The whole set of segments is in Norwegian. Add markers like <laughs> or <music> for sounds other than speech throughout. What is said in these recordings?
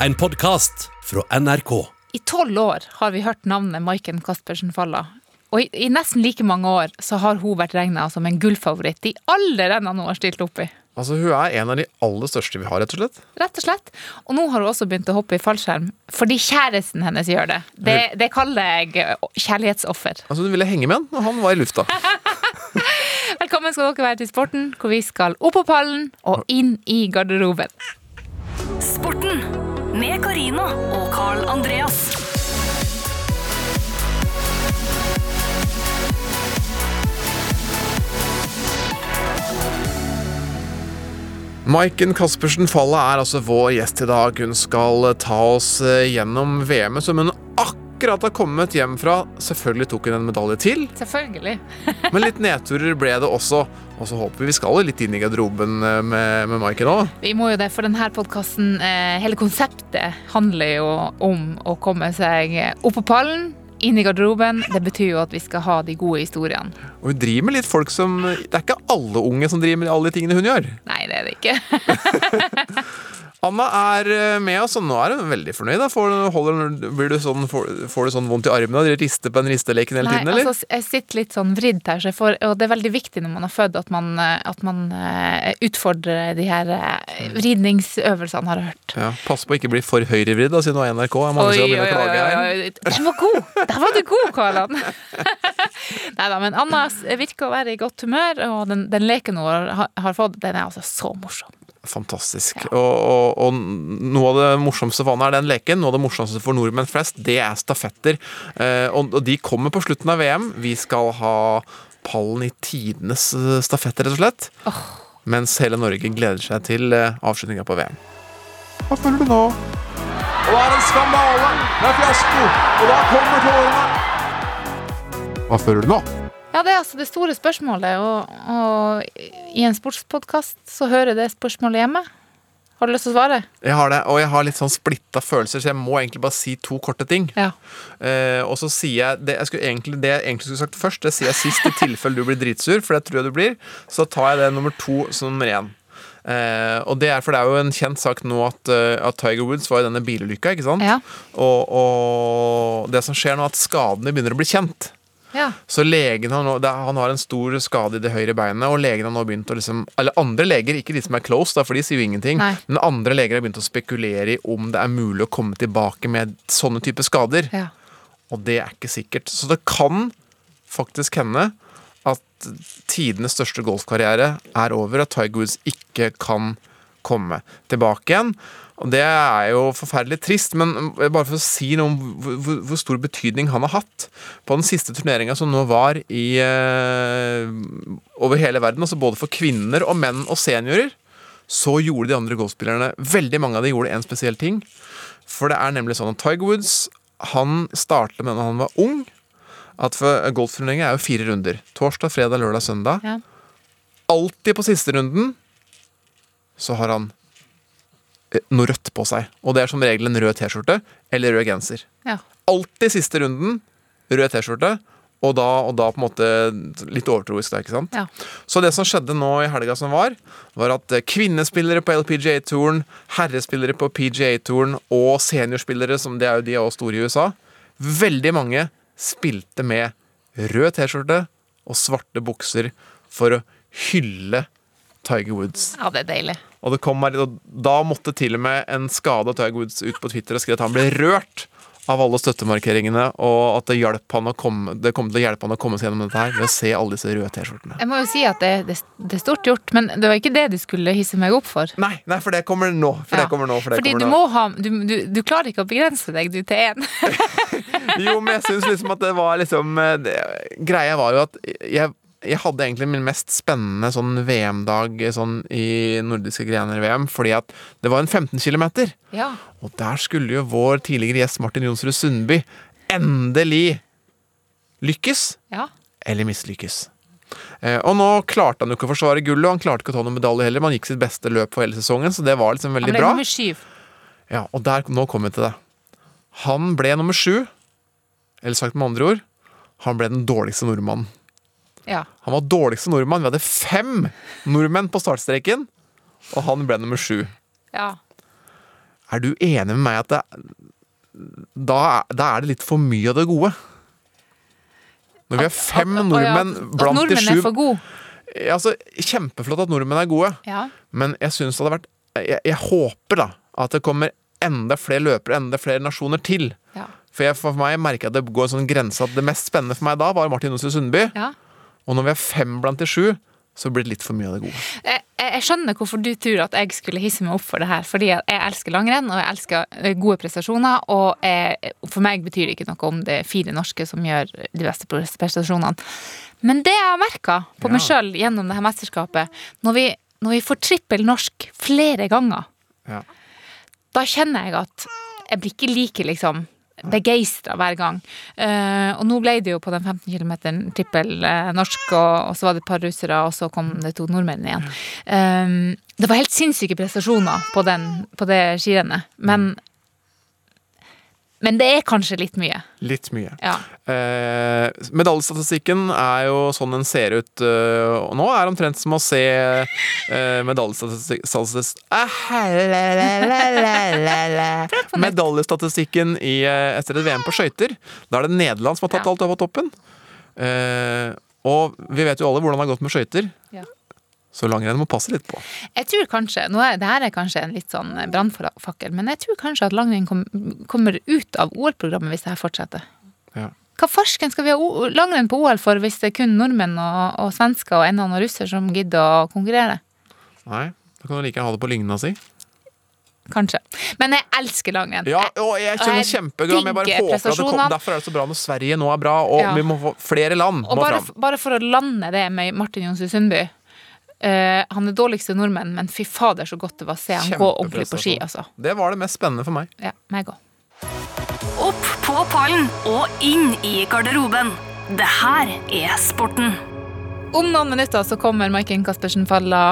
En podkast fra NRK. I tolv år har vi hørt navnet Maiken Caspersen Falla. Og i, i nesten like mange år så har hun vært regna som en gullfavoritt i alle rennene hun har stilt opp i. Altså, Hun er en av de aller største vi har, rett og slett. Rett og slett. Og nå har hun også begynt å hoppe i fallskjerm fordi kjæresten hennes gjør det. Det, det kaller jeg kjærlighetsoffer. Altså, Hun ville henge med han, og han var i lufta. <laughs> Velkommen skal dere være til Sporten, hvor vi skal opp på pallen og inn i garderoben. Sporten med Carina og Carl Andreas. Maiken Caspersen Falla er altså vår gjest i dag. Hun skal ta oss eh, gjennom VM-et som hun akkurat har kommet hjem fra. Selvfølgelig tok hun en medalje til, Selvfølgelig. <laughs> men litt nedturer ble det også. Og så håper vi vi skal litt inn i garderoben eh, med, med Maiken òg. Vi må jo det, for denne podkasten, eh, hele konseptet handler jo om å komme seg opp på pallen, inn i garderoben. Det betyr jo at vi skal ha de gode historiene. Og hun driver med litt folk som Det er ikke alle unge som driver med alle de tingene hun gjør. Nei, det er det ikke. <laughs> Anna er eh, med oss, og nå er hun veldig fornøyd. Da. Får, holder, blir du sånn, får, får du sånn vondt i armen av å rister på den risteleken hele Nei, tiden, eller? altså, jeg sitter litt sånn vridd her, så jeg får, og det er veldig viktig når man er født at man, eh, at man eh, utfordrer de her vridningsøvelsene, har jeg hørt. Ja, Pass på å ikke bli for høyrevridd, da, siden du har NRK. Er mange oi, oi, klage her. oi. Den var god! Der var du god, Karlan. <laughs> Nei da, men Anna virker å være i godt humør, og den, den leken hun har, har fått, den er altså så morsom. Fantastisk. Og, og, og noe av det morsomste for han er den leken. Noe av det morsomste for nordmenn flest, det er stafetter. Eh, og, og de kommer på slutten av VM. Vi skal ha pallen i tidenes stafetter stafett, rett og slett. Mens hele Norge gleder seg til eh, avslutninga på VM. Hva føler du nå? Og det er en skandale! Det er fiasko! Og da kommer tårene! Hva føler du nå? Ja, det er altså det store spørsmålet, og, og i en sportspodkast så hører det spørsmålet hjemme. Har du lyst til å svare? Jeg har det, og jeg har litt sånn splitta følelser, så jeg må egentlig bare si to korte ting. Ja. Eh, og så sier jeg det jeg, egentlig, det jeg egentlig skulle sagt først, det sier jeg sist i tilfelle du blir dritsur, for det tror jeg du blir. Så tar jeg det nummer to som nummer én. Eh, og det er for det er jo en kjent sak nå at, eh, at Tiger Woods var i denne bilulykka, ikke sant? Ja. Og, og det som skjer nå, er at skadene begynner å bli kjent. Ja. Så legen har nå, Han har en stor skade i det høyre beinet, og legen har nå begynt å liksom Eller andre leger, ikke de som er close, da, for de sier jo ingenting. Nei. Men andre leger har begynt å spekulere i om det er mulig å komme tilbake med sånne type skader. ja. Og det er ikke sikkert. Så det kan faktisk hende at tidenes største golfkarriere er over, at Tiger Woods ikke kan komme tilbake igjen. Og det er jo forferdelig trist, men bare for å si noe om hvor, hvor- stor betydning han har hatt. På den siste turneringa som nå var i, eh, over hele verden, altså både for kvinner og menn og seniorer, så gjorde de andre golfspillerne Veldig mange av de gjorde en spesiell ting. For det er nemlig sånn at Tiger Woods han startet med da han var ung. At for Golfturneringen er jo fire runder. Torsdag, fredag, lørdag, søndag. Ja. Alltid på siste runden så har han eh, noe rødt på seg. Og det er som regel en rød T-skjorte eller rød genser. ja. Alltid siste runden rød T-skjorte. Og og da på en måte litt overtroisk, da, ikke sant? Ja. Så det som skjedde nå i helga som var, var at eh, kvinnespillere på LPGA-touren, herrespillere på PGA-touren og seniorspillere, som det er jo de er også store i USA, veldig mange spilte med rød T-skjorte og svarte bukser for å hylle Tiger Woods. ja, det er deilig. Og, det kom, og da måtte til og med en skada Tiger Woods ut på Twitter og skrive at han ble rørt av alle støttemarkeringene, og at det, hjalp han å komme, det kom til å hjelpe han å komme seg gjennom dette her ved å se alle disse røde T-skjortene. Jeg må jo si at det, det, det er stort gjort, men det var ikke det du skulle hisse meg opp for. Nei, nei, for det kommer nå. For det kommer nå, for det Fordi du nå. må ha du, du, du klarer ikke å begrense deg du til én. <laughs> Jo, men jeg syns liksom at det var liksom eh, det, Greia var jo at jeg, jeg hadde egentlig min mest spennende sånn VM-dag sånn i nordiske grener VM, fordi at det var en 15 km. Ja. Og der skulle jo vår tidligere gjest Martin Jonsrud Sundby endelig lykkes. ja. eller mislykkes. Eh, og nå klarte han jo ikke å forsvare gullet, og han klarte ikke å ta noen medalje heller, men han gikk sitt beste løp for hele sesongen, så det var liksom Han veldig ble bra. nummer syv. Ja, og der, nå kom vi til det. Han ble nummer sju, eller sagt med andre ord, han ble den dårligste nordmannen. Ja. Han var dårligste nordmann. Vi hadde fem nordmenn på startstreken, og han ble nummer sju. ja. Er du enig med meg at det, da, da er det litt for mye av det gode? Når vi har fem At- at- nordmenn at blant de nordmenn sju er for gode. altså, Kjempeflott at nordmenn er gode, Ja. men jeg syns det hadde vært jeg, jeg håper da at det kommer enda flere løpere, enda flere nasjoner til. Ja. For, jeg, for meg merker jeg at det går en sånn grense at det mest spennende for meg da var Martin Johnsrud Sundby. ja. Og når vi er fem blant de sju, så blir det litt for mye av det gode. Jeg, jeg skjønner hvorfor du tror at jeg skulle hisse meg opp for det her. Fordi jeg elsker langrenn, og jeg elsker eh, gode prestasjoner. Og jeg, for meg betyr det ikke noe om det er fire norske som gjør de beste prestasjonene. Men det jeg har merka på meg Ja. sjøl gjennom det her mesterskapet, når vi, når vi får trippel norsk flere ganger, Ja. da kjenner jeg at jeg blir ikke like liksom begeistra hver gang. Eh, og nå ble det jo på den 15 km trippel eh, norsk, og, så var det et par russere, og så kom det to nordmenn igjen. Eh, det var helt sinnssyke prestasjoner på, den, på det skirennet, men men det er kanskje litt mye. Litt mye. Ja. Eh, medaljestatistikken er jo sånn den ser ut eh, Og nå er det omtrent som å se eh, medaljestatistikk Ah, <laughs> Medaljestatistikken i, eh, etter et VM på skøyter. Da er det Nederland som har tatt alt over toppen. Eh, og vi vet jo alle hvordan det har gått med skøyter. Så langrenn må passe litt på. Jeg tror kanskje, nå er, det her er kanskje en litt sånn brannfakkel, men jeg tror kanskje at langrenn kom, kommer ut av OL-programmet hvis det her fortsetter. Ja. Hva farsken skal vi ha langrenn på OL for hvis det er kun nordmenn og, og svensker og en eller annen russer som gidder å konkurrere? Nei, da kan du like gjerne ha det på lygna si. Kanskje. Men jeg elsker langrenn. Ja, og jeg kjenner jeg kjempeglad, jeg bare håper at det kommer. Derfor er det så bra når Sverige nå er bra, og Ja. vi må få flere land Og bare, bare for å lande det med Martin Jonsrud Sundby. Eh, han er dårligste nordmenn, men fy fader så godt det var å se han gå ordentlig på ski. Altså. Det var det mest spennende for meg. Ja, meg òg. Opp på pallen og inn i garderoben. Det her er sporten. Om noen minutter så kommer Maiken Caspersen Falla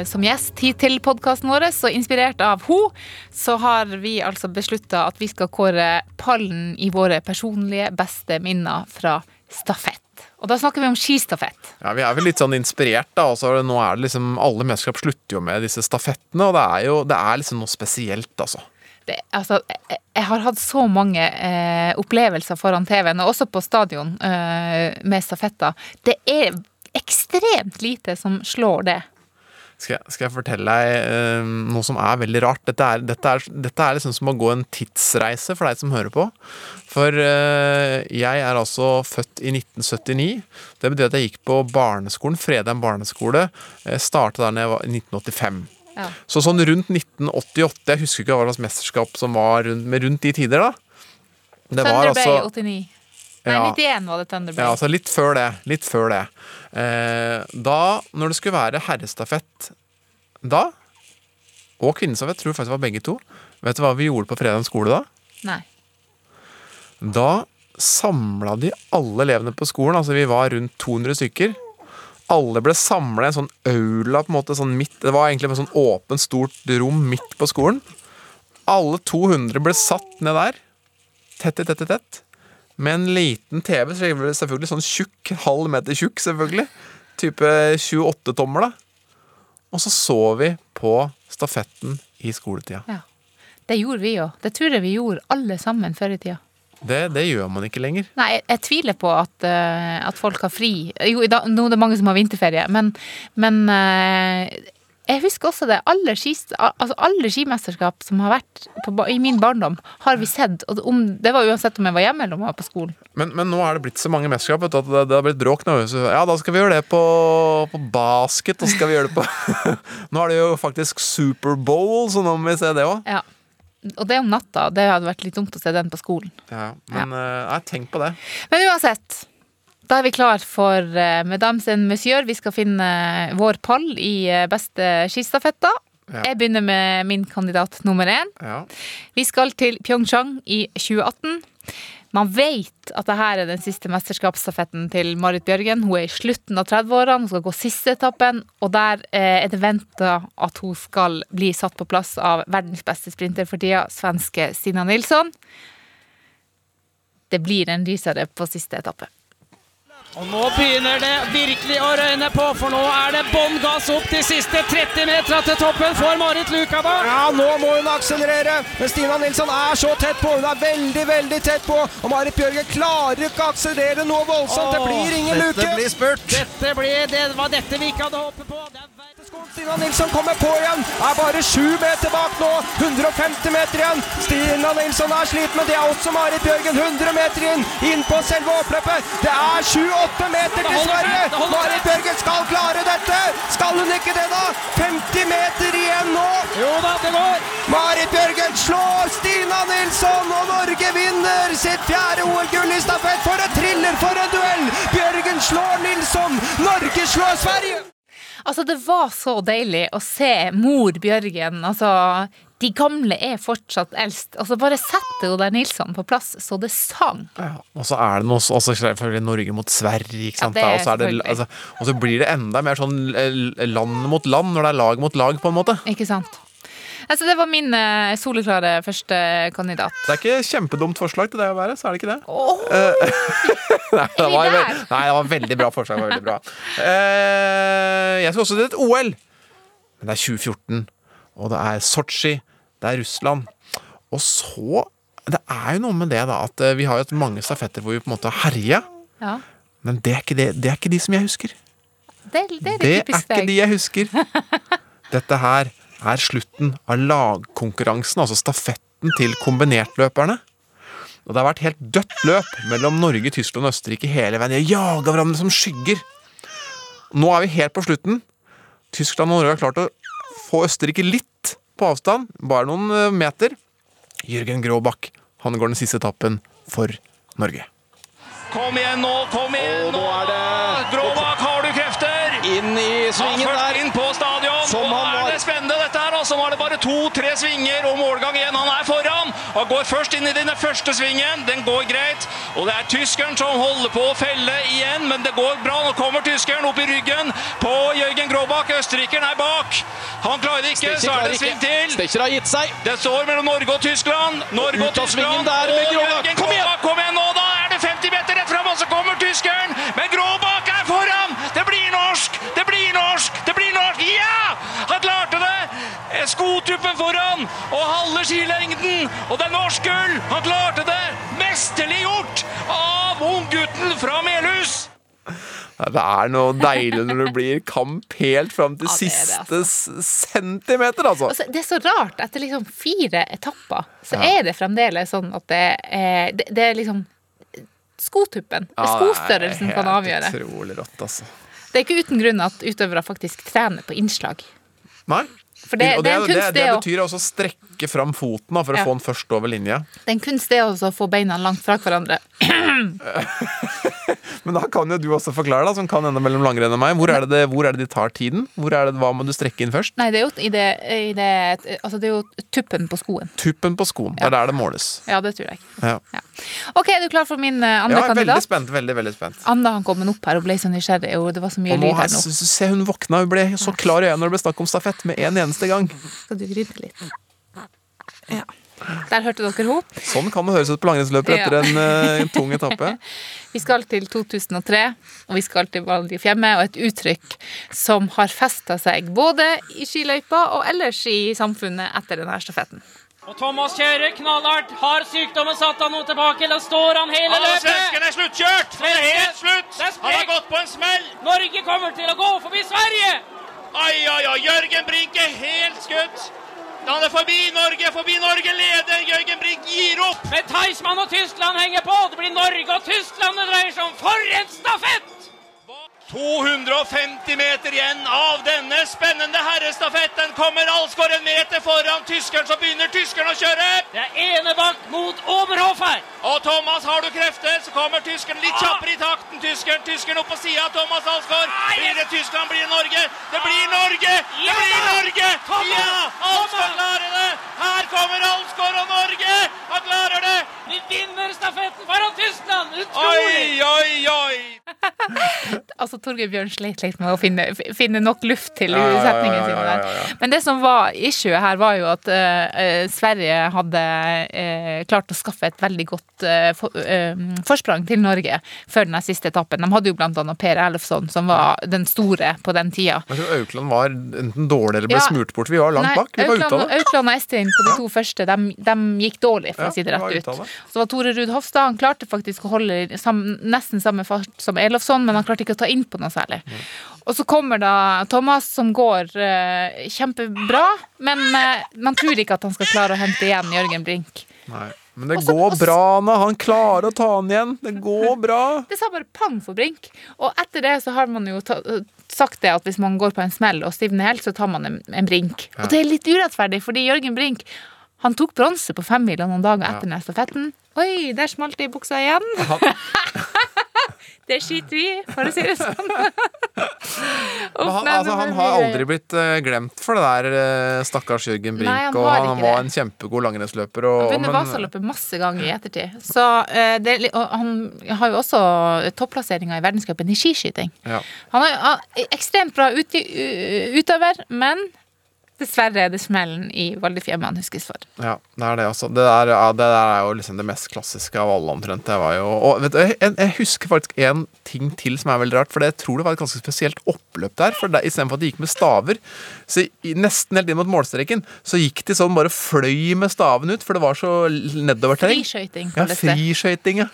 eh, som gjest hit til podkasten vår. Så inspirert av henne, så har vi altså beslutta at vi skal kåre pallen i våre personlige beste minner fra stafett. Og da snakker vi om skistafett. Ja, Vi er vel litt sånn inspirert, da. Og så er nå er det liksom Alle mesterskap slutter jo med disse stafettene, og det er jo det er liksom noe spesielt, altså. Det, altså, jeg har hatt så mange eh, opplevelser foran TV-en, og også på stadion eh, med stafetter. Det er ekstremt lite som slår det. Skal jeg, skal jeg fortelle deg eh, noe som er veldig rart? Dette er, dette, er, dette er liksom som å gå en tidsreise for deg som hører på. For eh, jeg er altså født i 1979. Det betyr at jeg gikk på barneskolen, Fredheim barneskole. Starta startet der jeg var i 1985. Ja. Så sånn rundt 1988 Jeg husker ikke hva slags mesterskap som var rundt, men rundt de tider, da. Det Thunder Bay altså 89. Nei, Ja. 91 var det Thunder Bay. ja, altså litt før det. Litt før det. Eh, da, når det skulle være herrestafett da, og kvinnestafett, tror jeg faktisk det var begge to, vet du hva vi gjorde på Fredheim skole da? Nei. Da samla de alle elevene på skolen, altså vi var rundt 200 stykker. Alle ble samla i en sånn aula, på en måte, sånn midt, det var egentlig et sånn åpent, stort rom midt på skolen. Alle 200 ble satt ned der, tett i tett i tett, med en liten TV, selvfølgelig sånn tjukk, halv meter tjukk, selvfølgelig. Type 28 tommer, da. Og så så vi på stafetten i skoletida. Ja. Det gjorde vi jo. Det tror jeg vi gjorde alle sammen før i tida. Det, det gjør man ikke lenger. Nei, jeg, jeg tviler på at, uh, at folk har fri. Jo, da, nå er det mange som har vinterferie, men, men eh, jeg husker også det. Alle, skis, altså alle skimesterskap som har vært på, i min barndom, har vi sett. Om, det var uansett om jeg var hjemme eller om jeg var på skolen. Men, men nå er det blitt så mange mesterskap at det, det har blitt bråk nå. Så, ja, da skal vi gjøre det på, på basket, og skal vi gjøre det på <laughs> Nå er det jo faktisk Superbowl, så nå må vi se det òg. Ja. Og det om natta. Det hadde vært litt dumt å se den på skolen. Ja, men eh, nei, tenk på det. Men uansett. Da er vi klar for uh, Mesdames and Monsieur. Vi skal finne vår pall i eh, beste skistafetta. Ja. Jeg begynner med min kandidat nummer én. Ja. Vi skal til Pyeongchang i 2018. Man vet at dette er den siste mesterskapsstafetten til Marit Bjørgen. Hun er i slutten av 30-årene, hun skal gå siste etappen, og der eh, er det venta at hun skal bli satt på plass av verdens beste sprinter for tida, svenske Stina Nilsson. Det blir en rysere på siste etappe. Og nå begynner det virkelig å røyne på, for nå er det bånn gass opp de siste 30 metra til toppen for Marit Lukaba. Ja, nå må hun akselerere, men Stina Nilsson er så tett på. Hun er veldig, veldig tett på. Og Marit Bjørgen klarer ikke å akselerere noe voldsomt. Det blir ingen luke. Dette blir spurt. Dette blir, det var dette vi ikke hadde håpet på. Stina Nilsson kommer på igjen. Er bare sju meter bak nå. 150 meter igjen. Stina Nilsson er sliten, men det er også Marit Bjørgen. 100 meter inn. Inn på selve oppløpet. Det er 7-8 meter til Sverige. Marit. Bjørgen skal klare dette. Skal hun ikke det, da? 50 meter igjen nå. Jo da, det går. Marit Bjørgen slår Stina Nilsson, og Norge vinner sitt fjerde OL-gull i stafett. For en thriller, for en duell! Bjørgen slår Nilsson. Norge slår Sverige. Altså, det var så deilig å se mor Bjørgen. Altså, de gamle er fortsatt eldst. Altså, bare sette jo der Nilsson på plass så det sang. Ja, og så er det noe så- også selvfølgelig Norge mot Sverige, ikke sant. Ja, og, så det, altså, og så blir det enda mer sånn land mot land, når det er lag mot lag, på en måte. Ikke sant? Altså, det var min eh, soleklare første kandidat. Det er ikke kjempedumt forslag til det å være, så er det ikke det. Åh, <laughs> Nei, det var, der? nei, det var veldig bra forslag. Det var veldig bra. Eh, jeg skal også til et OL, men det er 2014, og det er Sotsji, det er Russland. Og så Det er jo noe med det, da, at eh, vi har jo hatt mange stafetter hvor vi på en måte har herja, ja. men det er, ikke det, det er ikke de som jeg husker. Det, det er Det litt er typisk ikke deg. de jeg husker. <laughs> Dette her er slutten av lagkonkurransen, altså stafetten til kombinertløperne. Og det har vært helt dødt løp mellom Norge, Tyskland og Østerrike hele veien. De har jaga hverandre som skygger. Nå er vi helt på slutten. Tyskland og Norge har klart å få Østerrike litt på avstand, bare noen eh, meter. Jørgen Gråbakk, han går den siste etappen for Norge. Kom igjen nå, kom igjen Og nå er det- Gråbakk, har du krefter? Inn i svingen først der. inn på stadion. Som og han nå var. er det spennende dette her. altså. Nå er det bare to-tre svinger og målgang igjen. Han er foran Han går først inn i den første svingen. Den går greit. Og det er tyskeren som holder på å felle igjen, men det går bra. Nå kommer tyskeren opp i ryggen på Jørgen Gråbakk. Østerrikeren er bak. Han klarer ikke, ikke, så er det sving til. Stecher har gitt seg. Det står mellom Norge og Tyskland. Norge og svingen Tyskland. der med og Gråbakk. Kom igjen! Gråbakk, kom igjen nå, da er det 50 meter rett fram, og så kommer tyskeren. Men Gråbakk er foran! Det blir norsk! Det blir norsk! Det blir norsk! Ja! Han klarte det! Eh, Skotuppen foran og halve skilengden. Og det er norsk gull! Han klarte det! Mesterlig gjort av unggutten fra Melhus! Det er noe deilig når det blir kamp helt fram til Ja, det det, siste s- centimeter, altså. Altså, det er så rart. Etter liksom fire etapper, så er det fremdeles sånn at det er, det, det er liksom Skotuppen. Ja, skostørrelsen det er kan avgjøre. Helt utrolig rått, altså. Det er ikke uten grunn at utøvere faktisk trener på innslag. Nei. For det, det, det er en det, kunst, det, det, betyr også å strekke fram foten da, for Ja. å få den først over linja. det er en kunst det også å få beina langt fra hverandre. <laughs> Men da kan jo du også forklare, da, som kan ende mellom langrenn og meg. Hvor er, det, det, hvor er det de tar tiden? Hvor er det, Hva må du strekke inn først? Nei, det er jo, i det, i det, altså det er jo tuppen på skoen. Tuppen på skoen. Det er der det måles. Ja, det tror jeg. Ja, Ja. OK, er du klar for min andre andre ja veldig kandidat? spent. Veldig, veldig spent. Anna han kom opp her og ble så nysgjerrig, og det var så mye lyd her nå. se, hun våkna. Hun ble så klar i øynene når det ble snakk om stafett med en eneste gang. Skal du grine litt? Ja. Der hørte dere henne. Sånn kan det høres ut på langrennsløper Ja. etter en, eh, en tung etappe. <laughs> Vi skal til 2003, og vi skal til Val og et uttrykk som har festa seg både i skiløypa og ellers i samfunnet etter denne stafetten. Og Thomas kjører knallhardt. Har sykdommen satt han noe tilbake, eller står han hele løpet? Svensken er sluttkjørt! Det er helt slutt! Han har gått på en smell! Norge kommer til å gå forbi Sverige! Ai, ai, ai. Jørgen Brink er helt skutt. Han er forbi Norge, forbi Norge leder. Jørgen Brink gir opp. Men Theismann og Tyskland henger på. Det blir Norge og Tyskland det dreier seg om. For en stafett! 250 meter igjen av denne spennende herrestafetten. Kommer Alsgaard en meter foran tyskeren, så begynner tyskeren å kjøre. Det er enebank mot Oberhof her. Og Thomas, har du krefter, så kommer tyskeren litt kjappere i takten. Tyskeren, tyskeren opp på sida av Thomas Alsgaard. Blir det Tyskland, blir det Norge? Det blir Norge! Det blir Norge! Ja! Alsgaard klarer det! Her kommer Alsgaard og Norge! Han klarer det! Vi vinner stafetten foran Tyskland! Utrolig! Oi, oi, oi! Altså, <laughs> Torgeir Bjørn sleit litt med å finne, finne nok luft til ja, ja, der. Men det som var issue her, var jo at eh, Sverige hadde uh, klart å skaffe et veldig godt uh, for, forsprang til Norge før den siste etappen. De hadde jo blant annet Per Ellefson, som var den store på den tida. Jeg tror Aukland var enten dårlig eller ble Ja. smurt bort. Vi var langt Nei, bak. Vi var ute av det. Aukland og Estin på de to første, de, de gikk dårlig, for Ja, å si det rett ut. Så var Tore Ruud Hofstad han klarte faktisk å holde sam, nesten samme fart som Elofsson, men han klarte ikke å ta inn på noe særlig. Og så kommer da Thomas, som går eh, kjempebra, men eh, man tror ikke at han skal klare å hente igjen Jørgen Brink. Nei. Men det også, går bra Anna. Han klarer å ta han igjen. Det går <laughs> bra. Det sa bare pang for Brink. Og etter det så har man jo ta, sagt det at hvis man går på en smell og stivner helt, så tar man en, en Brink. Og det er litt urettferdig, fordi Jørgen Brink han tok bronse på femmila noen dager etter den stafetten. Oi, der smalt det i buksa igjen. <laughs> det skiter vi i, for å si det sånn. <laughs> Han, altså, han har aldri blitt eh, glemt for det der, eh, stakkars Jørgen Brink. Nei, han og han var det. en kjempegod langrennsløper. Han vunnet Vasaløpet masse ganger i ettertid. Så eh, det, han har jo også topplasseringer i verdenscupen i skiskyting. Ja. Han er ekstremt bra ut, u- utøver, men dessverre er det smellen i Valdefjemma han huskes for. Ja, det er det også. Det der, ja, det der er jo liksom det mest klassiske av alle, omtrent. Det var jo, og vet du, jeg, jeg husker faktisk en ting til som er veldig rart, for jeg tror det var et ganske spesielt oppløp der. For der, Istedenfor at de gikk med staver, så nesten helt inn mot målstreken, så gikk de sånn bare fløy med staven ut, for det var så nedoverterreng. Friskøyting Ja, friskøyting, ja.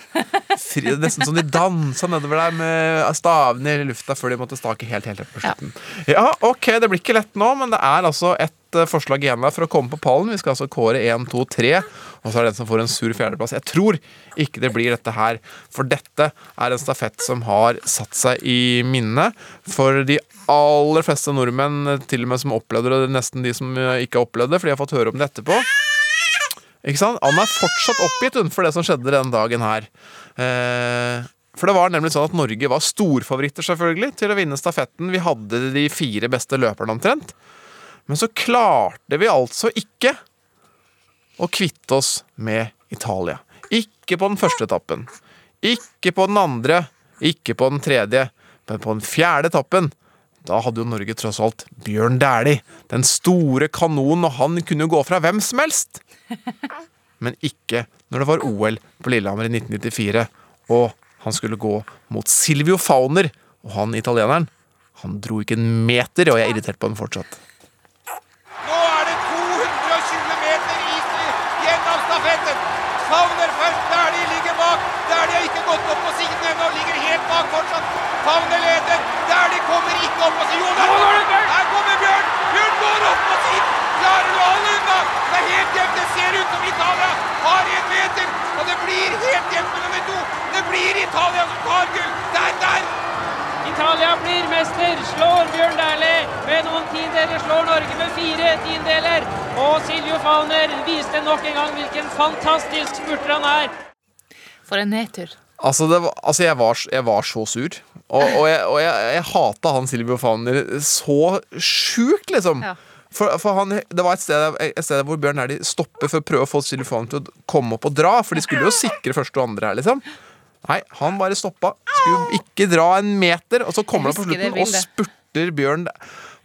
Fri, nesten som de dansa nedover der med stavene i lufta før de måtte stake helt, helt, helt på Ja. slutten. Ja. ok, det blir ikke lett nå, men det er altså et eh, forslag igjen her for å komme på pallen. Vi skal altså kåre 1, 2, 3, og så er det den som får en sur fjerdeplass. Jeg tror ikke det blir dette her, for dette er en stafett som har satt seg i minnet for de aller fleste nordmenn, til og med som opplevde det, nesten de som eh, ikke har opplevd det, for de har fått høre om det etterpå. Ikke sant? Han er fortsatt oppgitt for det som skjedde den dagen her. Eh, for det var nemlig sånn at Norge var storfavoritter selvfølgelig til å vinne stafetten. Vi hadde de fire beste løperne omtrent. Men så klarte vi altså ikke å kvitte oss med Italia. Ikke på den første etappen. Ikke på den andre. Ikke på den tredje. Men på den fjerde etappen da hadde jo Norge tross alt Bjørn Dæhlie. Den store kanonen, og han kunne jo gå fra hvem som helst. Men ikke når det var OL på Lillehammer i 1994, og han skulle gå mot Silvio Fauner. Og han italieneren, han dro ikke en meter, og jeg er irritert på han fortsatt. Blir slår Bjørn Dæhlie med noen tiendeler, slår Norge med fire tiendeler. Og Siljo Fauner viste nok en gang hvilken fantastisk spurter han er. For en nedtur. Altså, det var, altså jeg, var, jeg var så sur. Og, og, jeg, og jeg, jeg hata han Silvio Fauner så sjukt, liksom. Ja. For, for han, Det var et sted, et sted hvor Bjørn Dæhlie stopper for å prøve å få Silvio Fauner til å komme opp og dra. For de skulle jo sikre første og andre her, liksom. Nei, han bare stoppa. Skulle ikke dra en meter. Og så kommer han på slutten og spurter Bjørn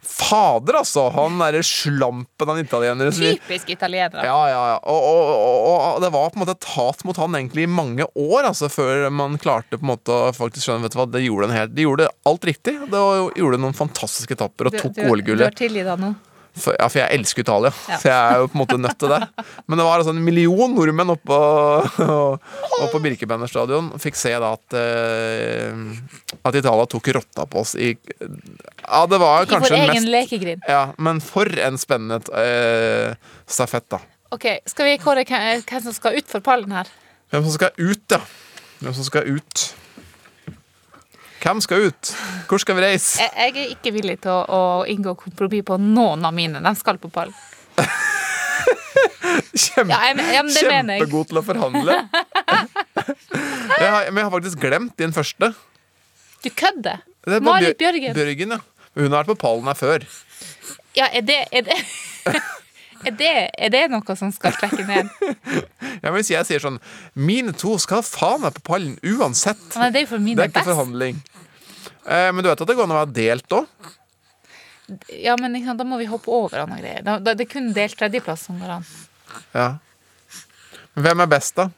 Fader, altså! Han derre slampen av en italiener. Typisk italienere. ja, ja, ja. Og, og, og, og det var på en måte et hat mot han egentlig i mange år, altså, før man klarte på en måte å faktisk skjønne vet du hva, det gjorde en helt, De gjorde alt riktig. Det gjorde noen fantastiske etapper og tok du, du har tilgitt han nå. For, ja, for jeg elsker Italia, Ja. så jeg er jo på en måte nødt til det. Men det var altså en million nordmenn oppå, <laughs> oppå Birkebeiner stadion. Fikk se da at, eh, at Italia tok rotta på oss i Ja, det var I kanskje den mest lekegrind. ja, Men for en spennende eh, stafett, da. Ok, Skal vi kåre hvem som skal ut for pallen her? Hvem som skal ut, ja. Hvem som skal ut. Hvem skal ut? Hvor skal vi reise? Jeg, jeg er ikke villig til å, å inngå kompromiss på noen av mine. De skal på pallen. Kjempe, Ja, jeg, jeg. kjempegod til å forhandle. <laughs> Jeg har, men jeg har faktisk glemt din første. Du kødder! Er Marit Bjørgen. Bjørgen, ja. Hun har vært på pallen her før. Ja, er det Er det, <laughs> er det, er det noe som skal trekke ned? Ja, men hvis jeg sier sånn Mine to skal faen meg på pallen uansett. Men det er jo for Det er ikke best. forhandling. Eh, men du vet at det går an å være delt òg? Ja, men da må vi hoppe over andre greier. Da, da, det er kun delt tredjeplass som går an. Ja. Men hvem er best, da?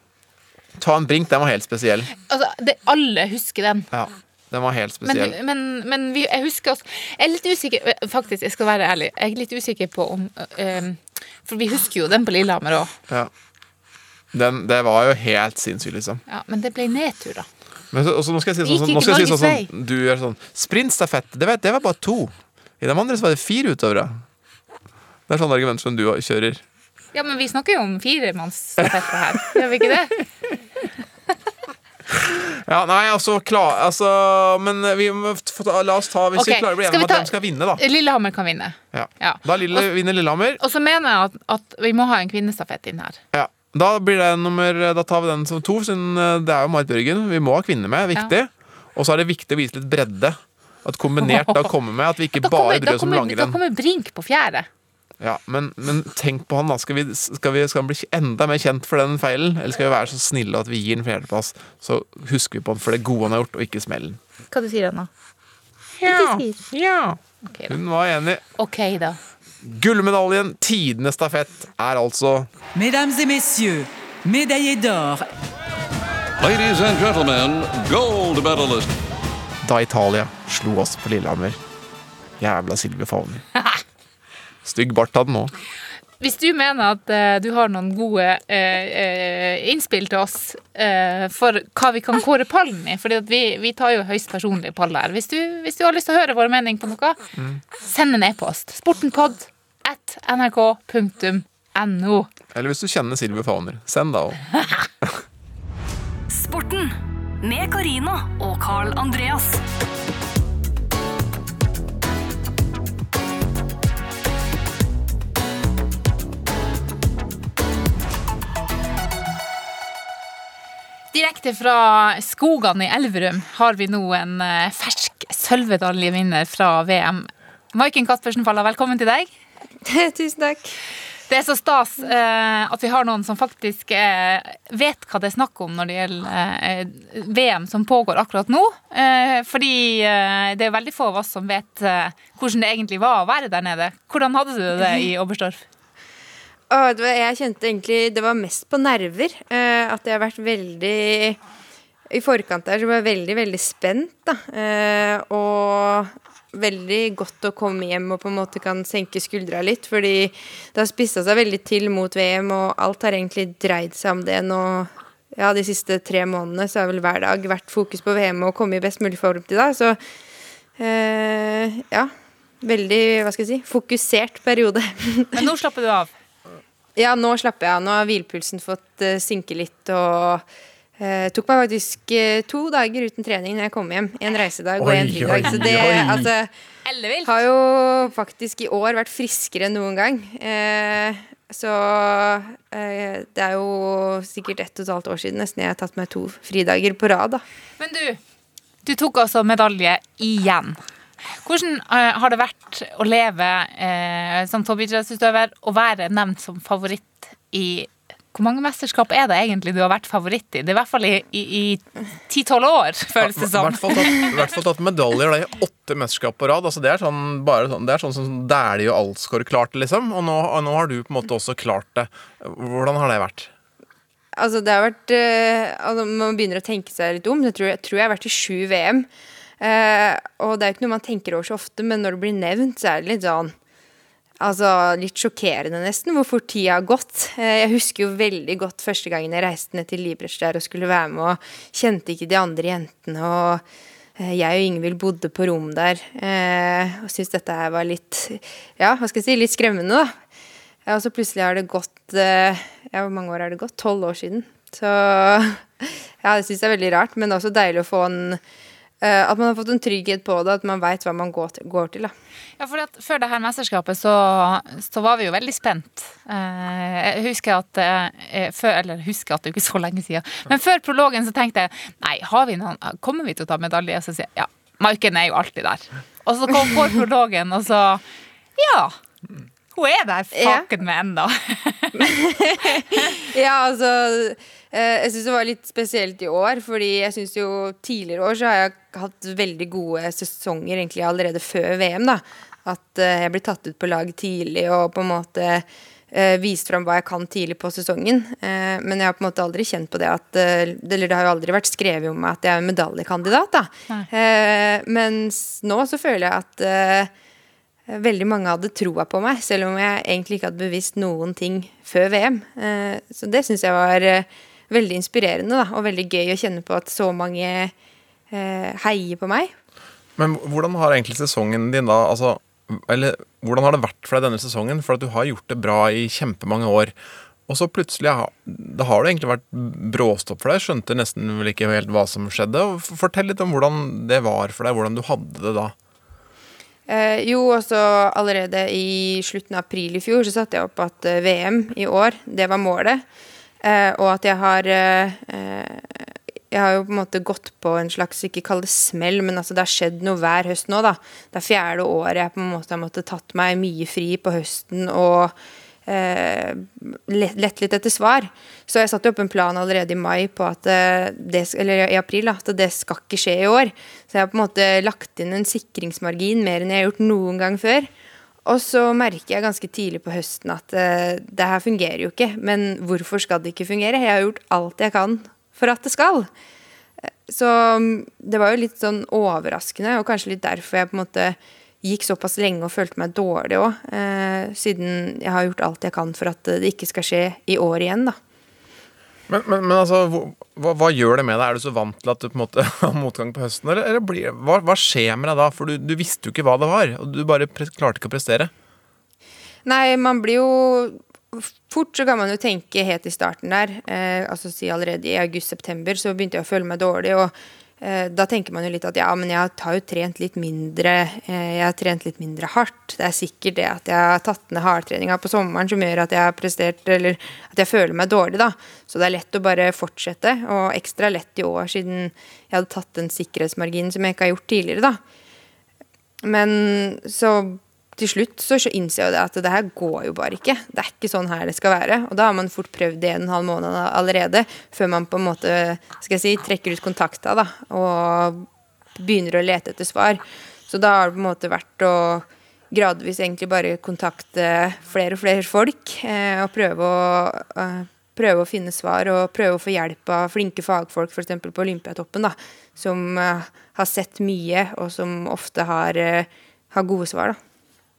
Ta en brink, den var helt spesiell. Altså, det, alle husker den. Ja, Den var helt Men, spesiell. men, men vi, jeg husker også Jeg er litt usikker Faktisk, jeg skal være ærlig. Jeg er litt usikker på om øh, For vi husker jo den på Lillehammer òg. Ja. Den, det var jo helt sinnssykt, liksom. Ja, men det ble nedtur, da. Men så, også, nå skal jeg si sånn, sånn, nå skal jeg si sånn, sånn Du gjør sånn Sprintstafett, det, det var bare to. I de andre så var det fire utøvere. Det er sånne argumenter som du kjører. Ja, men vi snakker jo om firemannsstafett her. Gjør vi ikke det? Ja, nei, altså, klar, altså Men vi må la oss ta Hvis okay. vi klarer å bli enige om at hvem skal vinne, da. Lillehammer kan vinne. Ja. Ja. Da Lille, vinner Lillehammer. Og så mener jeg at, at vi må ha en kvinnestafett inn her. Ja. Da blir det nummer Da tar vi den som to, siden eh, det er jo Marit Bjørgen. Vi må ha kvinner med. Viktig. Og så er det viktig å vise litt bredde. At kombinert da kommer med at vi ikke bare bryr oss om kommer, da kommer Brink på fjerde. Ja, men, men tenk på han, da. Skal, vi, skal, vi, skal han bli enda mer kjent for den feilen? Eller skal vi være så snille at vi gir en fjerdeplass, så husker vi på han for det gode han har gjort, og ikke smellen? Hva du sier du nå? Ja. ja. Okay. Hun var enig. Ok, da. Gullmedaljen, tidenes stafett, er altså Mesdames et messieurs, médaillé d'or Ladies and gentlemen, gold medalist. da Italia slo oss på Lillehammer. Jævla Silje Favner. <laughs> Stygg bart hadde han òg. Hvis du mener at uh, du har noen gode uh, eh, innspill til oss uh, for hva vi kan kåre pallen i, for vi, vi tar jo høyst personlige pall her. Hvis du, hvis du har lyst til å høre vår mening på noe, send en e-post. Sportenpod at nrk.no. Eller hvis du kjenner Silver Fauner, send da òg. <laughs> Sporten med Karina og Carl Andreas. Direkte fra skogene i Elverum har vi nå en eh, fersk sølvmedaljevinner fra VM. Maiken Caspersen Falla, velkommen til deg. <laughs> Tusen takk. Det er så stas eh, at vi har noen som faktisk eh, vet hva det er snakk om når det gjelder eh, VM som pågår akkurat nå. Eh, fordi eh, det er veldig få av oss som vet hvordan det egentlig var å være der nede. Hvordan hadde du det i Oberstdorf? Åh, det var, jeg kjente egentlig Det var mest på nerver. eh, at jeg har vært veldig I forkant der så var jeg veldig, veldig spent, da. Eh, og veldig godt å komme hjem og på en måte kan senke skuldra litt. Fordi det har spissa seg veldig til mot VM, og alt har egentlig dreid seg om det nå. Ja, de siste tre månedene så har vel hver dag vært fokus på VM og komme i best mulig form til da. Så eh, ja. Veldig, hva skal jeg si, fokusert periode. <laughs> Men nå slapper du av. Ja, nå slapper jeg av. Nå har hvilepulsen fått uh, synke litt. Og uh, tok meg faktisk uh, to dager uten trening når jeg kom hjem. En reisedag og en fridag. Så det oi. altså, har jo faktisk i år vært friskere enn noen gang. Eh, så det er jo sikkert ett og et halvt år siden nesten jeg har tatt meg to fridager på rad. da. Men du, du tok altså medalje igjen. Hvordan eh, har det vært å leve eh, som toppidrettsutøver og være nevnt som favoritt i Hvor mange mesterskap er det egentlig du har vært favoritt i? Det er i hvert fall i ti-tolv år, føles det som. i hvert fall tatt medaljer da, i åtte mesterskap på rad. Altså, det er sånn, bare sånn, det er sånn som Dæhlie og Alsgaard klarte, liksom. Og nå, og nå har du på en måte også klart det. Hvordan har det vært? Altså, det har vært eh, altså, Man begynner å tenke seg litt om. Jeg tror jeg, tror jeg har vært i sju VM. Eh, og det er jo ikke noe man tenker over så ofte, men når det blir nevnt, så er det litt sånn Altså litt sjokkerende, nesten, hvor fort tida har gått. Eh, jeg husker jo veldig godt første gangen jeg reiste ned til Librecht der og skulle være med, og kjente ikke de andre jentene. og eh, jeg og Ingvild bodde på rom der eh, og syntes dette her var litt Ja, hva skal jeg si, litt skremmende, da. Ja, og så plutselig har det gått eh, Ja, hvor mange år har det gått? Tolv år siden. Så <laughs> ja, det syns jeg er veldig rart, men også deilig å få en At man har fått en trygghet på det, at man veit hva man går til, går til. Ja, for at Før det her mesterskapet så, så var vi jo veldig spent. Eh, jeg husker at eh, før, Eller husker at det er ikke så lenge siden. Men før prologen så tenkte jeg nei, har vi noen, kommer vi til å ta medalje? Og så sier jeg ja, Maiken er jo alltid der. Og så kom for prologen, og så Ja. Hun er der faken med ennå. <laughs> ja, altså eh, Jeg syns det var litt spesielt i år, fordi jeg syns jo tidligere år så har jeg hatt veldig gode sesonger egentlig allerede før VM, da. At eh, jeg blir tatt ut på lag tidlig og på en måte eh, vist fram hva jeg kan tidlig på sesongen. Eh, men jeg har på en måte aldri kjent på det at eh, Eller det har jo aldri vært skrevet om meg at jeg er en medaljekandidat, da. Eh, mens nå så føler jeg at eh, veldig mange hadde troa på meg, selv om jeg egentlig ikke hadde bevisst noen ting før VM. Eh, så det syns jeg var eh, veldig inspirerende, da, og veldig gøy å kjenne på at så mange eh, heier på meg. Men hvordan har egentlig sesongen din da altså, Eller hvordan har det vært for deg denne sesongen? For at du har gjort det bra i kjempemange år. Og så plutselig Da har det egentlig vært bråstopp for deg. Skjønte nesten vel ikke helt hva som skjedde. Fortell litt om hvordan det var for deg, hvordan du hadde det da. Eh, jo, også allerede i slutten av april i fjor så satte jeg opp at eh, VM i år, det var målet. Eh, og at jeg har eh, eh, Jeg har jo på en måte gått på en slags, ikke kall det smell, men altså det har skjedd noe hver høst nå, da. Det er fjerde året jeg på en måte har måttet tatt meg mye fri på høsten og eh, lett, litt etter svar. Så jeg satte opp en plan allerede i mai på at eh, det, eller i april da, at det skal ikke skje i år. Så jeg har på en måte lagt inn en sikringsmargin mer enn jeg har gjort noen gang før. Og så merker jeg ganske tidlig på høsten at uh, det her fungerer jo ikke. Men hvorfor skal det ikke fungere? Jeg har gjort alt jeg kan for at det skal. Så mm, det var jo litt sånn overraskende, og kanskje litt derfor jeg på en måte gikk såpass lenge og følte meg dårlig òg. Eh, siden jeg har gjort alt jeg kan for at det ikke skal skje i år igjen, da. Men, men, men altså, hva, hva gjør det med deg? Er du så vant til at du på en måte <laughs> har motgang på høsten? Eller, eller blir, hva, hva skjer med deg da? For du, du visste jo ikke hva det var, og du bare klarte ikke å prestere. Nei, man blir jo Fort så kan man jo tenke helt i starten der, eh, altså si allerede i august-september, så begynte jeg å føle meg dårlig. og da tenker man jo litt at ja, men jeg har jo trent litt mindre. Eh, jeg har trent litt mindre hardt. Det er sikkert det at jeg har tatt ned hardtreninga på sommeren som gjør at jeg har prestert, eller at jeg føler meg dårlig, da. Så det er lett å bare fortsette, og ekstra lett i år siden jeg hadde tatt den sikkerhetsmarginen som jeg ikke har gjort tidligere, da. Men så til slutt så innser jeg at det her går jo bare ikke. Det er ikke sånn her det skal være. Og da har man fort prøvd det en halv måned allerede, før man på en måte skal jeg si, trekker ut kontakta da, og begynner å lete etter svar. Så da har det på en måte vært å gradvis egentlig bare kontakte flere og flere folk, eh, og prøve å, eh, prøve å finne svar, og prøve å få hjelp av flinke fagfolk, f.eks. på Olympiatoppen, da, som uh, har sett mye, og som ofte har, uh, har gode svar, da.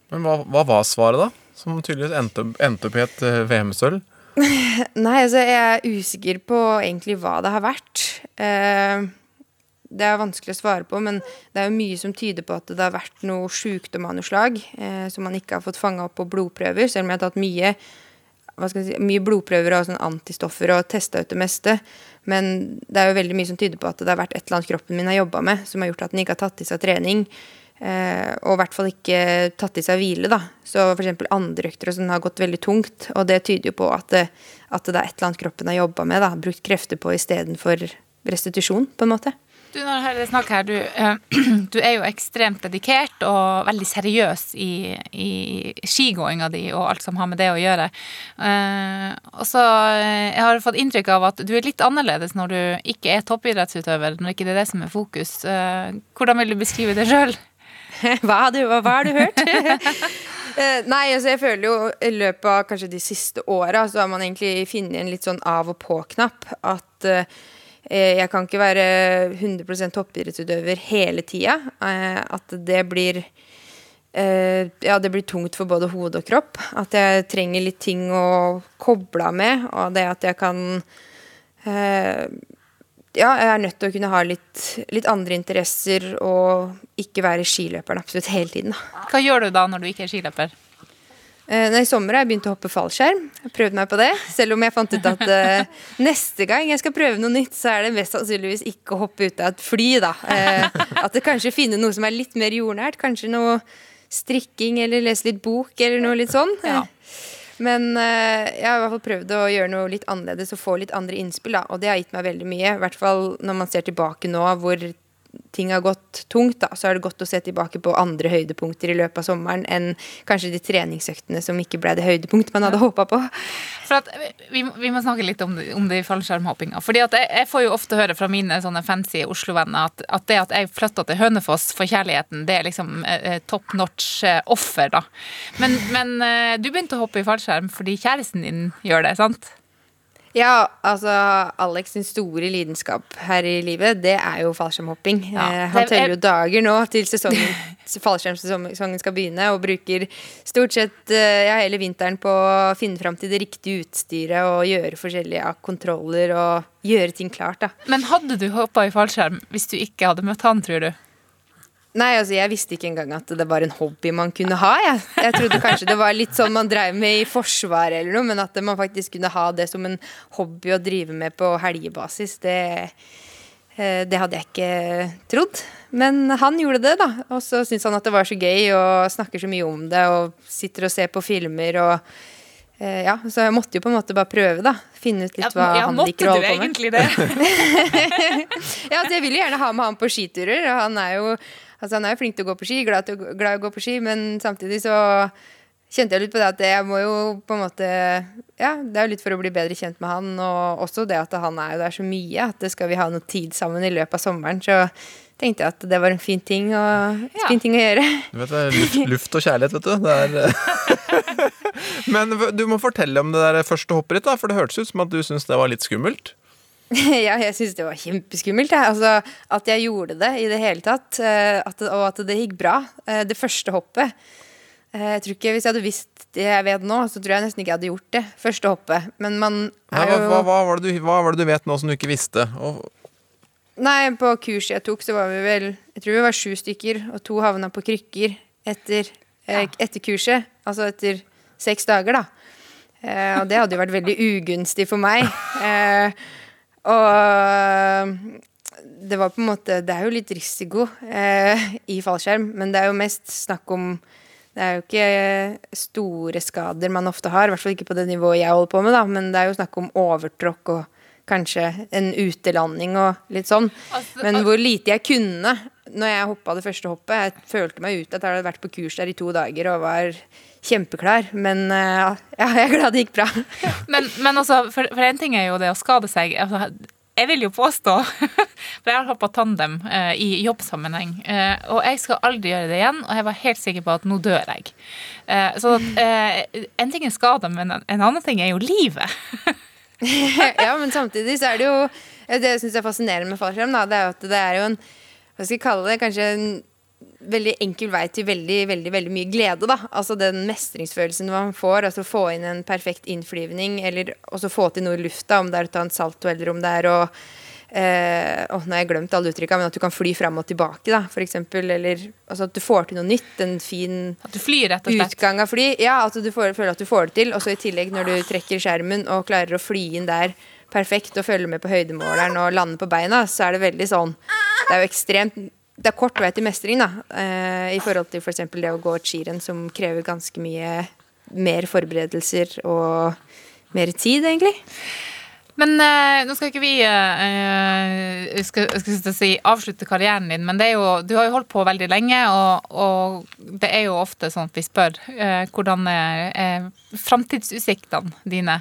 Men hva, hva var svaret, da? Som tydeligvis endte, endte opp i et eh, VM-sølv? <laughs> Nei, altså jeg er usikker på egentlig hva det har vært. Eh, det er vanskelig å svare på, men det er jo mye som tyder på at det har vært noe sjukdom av noe slag eh, som man ikke har fått fanga opp på blodprøver, selv om jeg har tatt mye, si, mye blodprøver og sånn antistoffer og testa ut det meste. Men det er jo veldig mye som tyder på at det har vært et eller annet kroppen min har jobba med, som har gjort at den ikke har tatt i seg trening. Eh, og i hvert fall ikke tatt i seg hvile. da. Så f.eks. andre økter og sånn har gått veldig tungt. Og det tyder jo på at det, at det er et eller annet kroppen har jobba med. da, Brukt krefter på istedenfor restitusjon, på en måte. Du, når jeg snakker her, du, eh, <clears throat> du er jo ekstremt dedikert og veldig seriøs i, i skigåinga di og alt som har med det å gjøre. Eh, og så eh, Jeg har fått inntrykk av at du er litt annerledes når du ikke er toppidrettsutøver, når ikke det er det som er fokus. Eh, hvordan vil du beskrive det sjøl? <laughs> hva, har du, hva har du hørt? <laughs> Eh, Nei, altså jeg føler jo i løpet av kanskje de siste åra så har man egentlig funnet en litt sånn av og på-knapp. At eh, jeg kan ikke være 100 toppidrettsutøver hele tida. Eh, at det blir eh, Ja, det blir tungt for både hode og kropp. At jeg trenger litt ting å koble av med. Og det at jeg kan eh, ja, jeg er nødt til å kunne ha litt, litt andre interesser og ikke være skiløperen absolutt hele tiden. Da. Hva gjør du da når du ikke er skiløper? Eh, I sommer har jeg begynt å hoppe fallskjerm. Jeg har prøvd meg på det. Selv om jeg fant ut at uh, neste gang jeg skal prøve noe nytt, så er det mest sannsynligvis ikke å hoppe ut av et fly. da. Uh, at det kanskje finner noe som er litt mer jordnært. Kanskje noe strikking eller lese litt bok eller noe litt sånn. Men eh, jeg har i hvert fall prøvd å gjøre noe litt annerledes og få litt andre innspill. da, Og det har gitt meg veldig mye. I hvert fall når man ser tilbake nå hvor ting har gått tungt, da, så er det godt å se tilbake på andre høydepunkter i løpet av sommeren enn kanskje de treningsøktene som ikke ble det høydepunktet man hadde håpa på. At, vi, vi må snakke litt om, om det i fallskjermhoppinga. Fordi at jeg, jeg får jo ofte høre fra mine sånne fancy Oslo-venner at, at det at jeg flytta til Hønefoss for kjærligheten, det er liksom eh, eh, top notch eh, offer, da. Men, men eh, du begynte å hoppe i fallskjerm fordi kjæresten din gjør det, sant? Ja, altså Alex sin store lidenskap her i livet, det er jo fallskjermhopping. Ja, eh, han teller jo dager nå til sesongen, <laughs> fallskjermsesongen skal begynne, og bruker stort sett eh, ja, hele vinteren på å finne fram til det riktige utstyret og gjøre forskjellige ja, kontroller og gjøre ting klart. da. Men hadde du hoppa i fallskjerm hvis du ikke hadde møtt han, tror du? Nei, altså jeg visste ikke engang at det var en hobby man kunne ha. Jeg, jeg trodde kanskje det var litt sånn man drev med i Forsvaret eller noe, men at man faktisk kunne ha det som en hobby å drive med på helgebasis, det, eh, det hadde jeg ikke trodd. Men han gjorde det, da. Og så syntes han at det var så gøy og snakker så mye om det og sitter og ser på filmer og eh, ja, Så jeg måtte jo på en måte bare prøve, da. Finne ut litt hva ja, han liker å du holde på med. egentlig det? <laughs> Ja, altså jeg vil jo gjerne ha med han på skiturer. Og han er jo, altså han er jo flink til å gå på ski, glad, til glad i å gå på ski, men samtidig så kjente jeg litt på det at jeg må jo på en måte Ja, det er jo litt for å bli bedre kjent med han, og også det at han er jo der så mye, at det skal vi ha noe tid sammen i løpet av sommeren. Så tenkte jeg at det var en fin ting å, fin ting å gjøre. Du vet, det er luft, luft og kjærlighet, vet du. Det er, <laughs> <laughs> Men du må fortelle om det der første hoppet ditt, da, for det hørtes ut som at du syntes det var litt skummelt. <laughs> ja, jeg syns det var kjempeskummelt. Jeg. Altså, at jeg gjorde det i det hele tatt, eh, at og at det gikk bra. eh, Det første hoppet. Eh, Jeg tror ikke, Hvis jeg hadde visst det jeg vet nå, så tror jeg nesten ikke jeg hadde gjort det. Første hoppet. Men man er hva, jo hva, hva, var det du, hva var det du vet nå som du ikke visste? Og, Nei, på kurset jeg tok, så var vi vel Jeg tror vi var sju stykker, og to havna på krykker etter, ja. etter kurset. Altså etter seks dager, da. Eh, og det hadde jo vært veldig ugunstig for meg. <laughs> Eh, og det var på en måte Det er jo litt risiko eh, i fallskjerm, men det er jo mest snakk om Det er jo ikke store skader man ofte har, i hvert fall ikke på det nivået jeg holder på med, da, men det er jo snakk om overtråkk og kanskje en utelanding og litt sånn. Altså, Men hvor lite jeg kunne når jeg hoppa det første hoppet. Jeg følte meg ute. at Jeg hadde vært på kurs der i to dager og var kjempeklar. Men eh, ja, jeg er glad det gikk bra. <laughs> Men, men altså, for, for en ting er jo det å skade seg. Altså, jeg vil jo påstå, <laughs> for jeg har hoppa tandem eh, i jobbsammenheng, eh, og jeg skal aldri gjøre det igjen, og jeg var helt sikker på at nå dør jeg. Eh, så at, eh, en ting er skader, men en, en annen ting er jo livet. <laughs> <laughs> ja, men samtidig så er det jo Det jeg syns er fascinerende med fallskjerm, da, det er jo at det er jo en Hva skal jeg kalle det? Kanskje en veldig enkel vei til veldig veldig, veldig mye glede. da Altså Den mestringsfølelsen man får. Altså Få inn en perfekt innflyvning, eller også få til noe i lufta. Om det er å ta en salto, eller om det er å eh, oh, Nå har jeg glemt alle uttrykka, men at du kan fly fram og tilbake, da, for eksempel. Eller altså at du får til noe nytt. En fin At du flyr, utgang av fly. Ja, at du får, føler at du får det til. Og så i tillegg, når du trekker skjermen og klarer å fly inn der perfekt og følge med på høydemåleren og lande på beina, så er det veldig sånn Det er jo ekstremt det er kort vei til mestring, da, eh, i forhold til f.eks. det å gå et skirenn, som krever ganske mye mer forberedelser og mer tid, egentlig. Men uh, nå skal ikke vi uh, skal, skal si, avslutte karrieren din, men jo, du har jo holdt på veldig lenge, og, og det er jo ofte sånn at vi spør uh, hvordan er, framtidsutsiktene dine?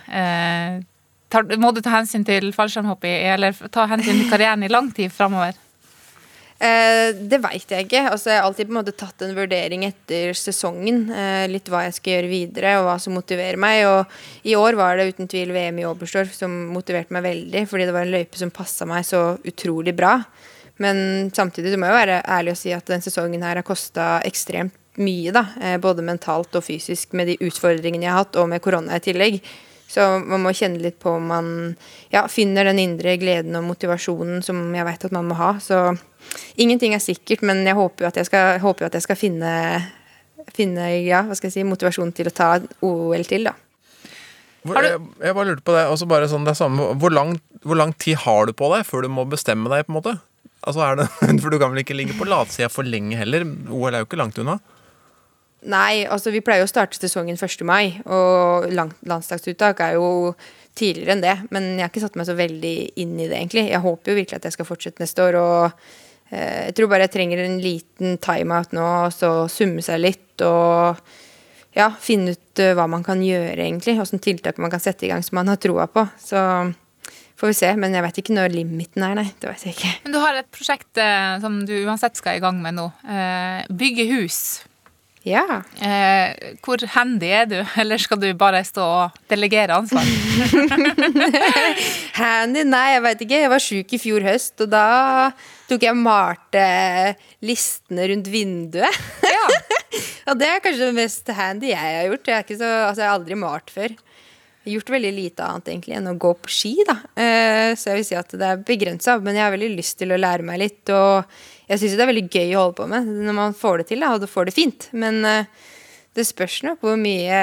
Tar, må du ta hensyn til fallskjermhopp eller ta hensyn til karrieren i lang tid framover? Eh, det veit jeg ikke. Altså, jeg har alltid på en måte tatt en vurdering etter sesongen. Eh, litt hva jeg skal gjøre videre, og hva som motiverer meg. Og i år var det uten tvil VM i Oberstdorf som motiverte meg veldig, fordi det var en løype som passa meg så utrolig bra. Men samtidig så må jeg være ærlig og si at den sesongen her har kosta ekstremt mye, da. Eh, både mentalt og fysisk med de utfordringene jeg har hatt, og med korona i tillegg. Så man må kjenne litt på om man ja, finner den indre gleden og motivasjonen som jeg vet at man må ha. Så ingenting er sikkert, men jeg håper jo at jeg skal, håper at jeg skal finne, finne ja, hva skal jeg si, motivasjon til å ta OL til, da. hvor, jeg, jeg bare lurte på det. Også bare sånn, det er samme, hvor, lang, hvor lang tid har du på deg før du må bestemme deg? på en måte? Altså er det, <laughs> For du kan vel ikke ligge på latsida for lenge heller? OL er jo ikke langt unna. Nei, altså vi pleier jo å starte sesongen 1. mai, og landslagsuttak er jo tidligere enn det. Men jeg har ikke satt meg så veldig inn i det, egentlig. Jeg håper jo virkelig at jeg skal fortsette neste år, og eh, Jeg tror bare jeg trenger en liten timeout nå, og så summe seg litt og ja, finne ut eh, hva man kan gjøre, egentlig. Hvilke tiltak man kan sette i gang som man har troa på. Så får vi se. Men jeg vet ikke når limiten er, nei. Det vet jeg ikke. Men du har et prosjekt eh, som du uansett skal i gang med nå. Eh, bygge hus. Ja. Eh, hvor handy er du, eller skal du bare stå og delegere ansvar? <laughs> Handy? Nei, jeg veit ikke. Jeg var sjuk i fjor høst, og da tok jeg og malte listene rundt vinduet. Ja. <laughs> og det er kanskje det mest handy jeg har gjort. Jeg, så, altså, jeg har aldri malt før. Gjort veldig lite annet egentlig enn å gå på ski, da. Eh, så jeg vil si at det er begrensa, men jeg har veldig lyst til å lære meg litt. Og jeg syns det er veldig gøy å holde på med når man får det til, da, og du får det fint. Men eh, det spørs nok hvor mye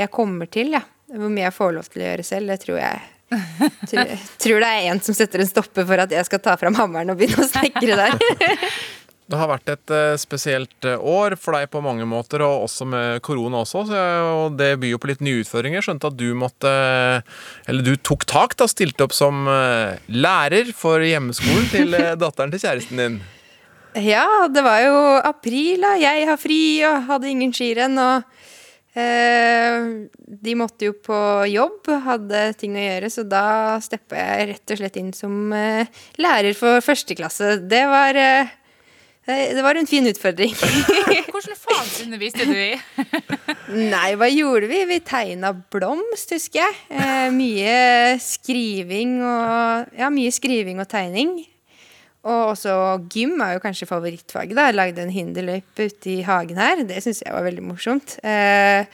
jeg kommer til, ja. Hvor mye jeg får lov til å gjøre selv. Det tror jeg tror, tror det er en som setter en stopper for at jeg skal ta fram hammeren og begynne å snekre der. <laughs> Det har vært et eh, spesielt eh, år for deg på mange måter, og også med korona også. Så, og det byr jo på litt nye utfordringer. Skjønte at du måtte Eller du tok tak, da. Stilte opp som eh, lærer for hjemmeskolen til <laughs> datteren til kjæresten din. Ja, det var jo april, da. Jeg har fri og hadde ingen skirenn. Og eh, de måtte jo på jobb, hadde ting å gjøre, så da steppa jeg rett og slett inn som eh, lærer for første klasse. Det var eh, det var en fin utfordring. <laughs> Hvilke fag underviste du i? <laughs> Nei, hva gjorde vi? Vi tegna blomst, husker jeg. Eh, mye skriving og Ja, mye skriving og tegning. Og også gym er jo kanskje favorittfaget. da. Jeg lagde en hinderløype ute i hagen her. Det syns jeg var veldig morsomt. Eh,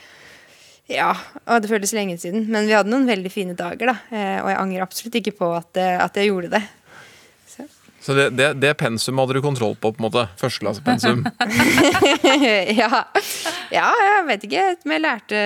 ja, og det føltes lenge siden. Men vi hadde noen veldig fine dager, da. Eh, og jeg angrer absolutt ikke på at, at jeg gjorde det. Så det, det, det pensum hadde du kontroll på, på en måte. Førsteklassepensum. <laughs> ja. ja, jeg vet ikke. Men jeg lærte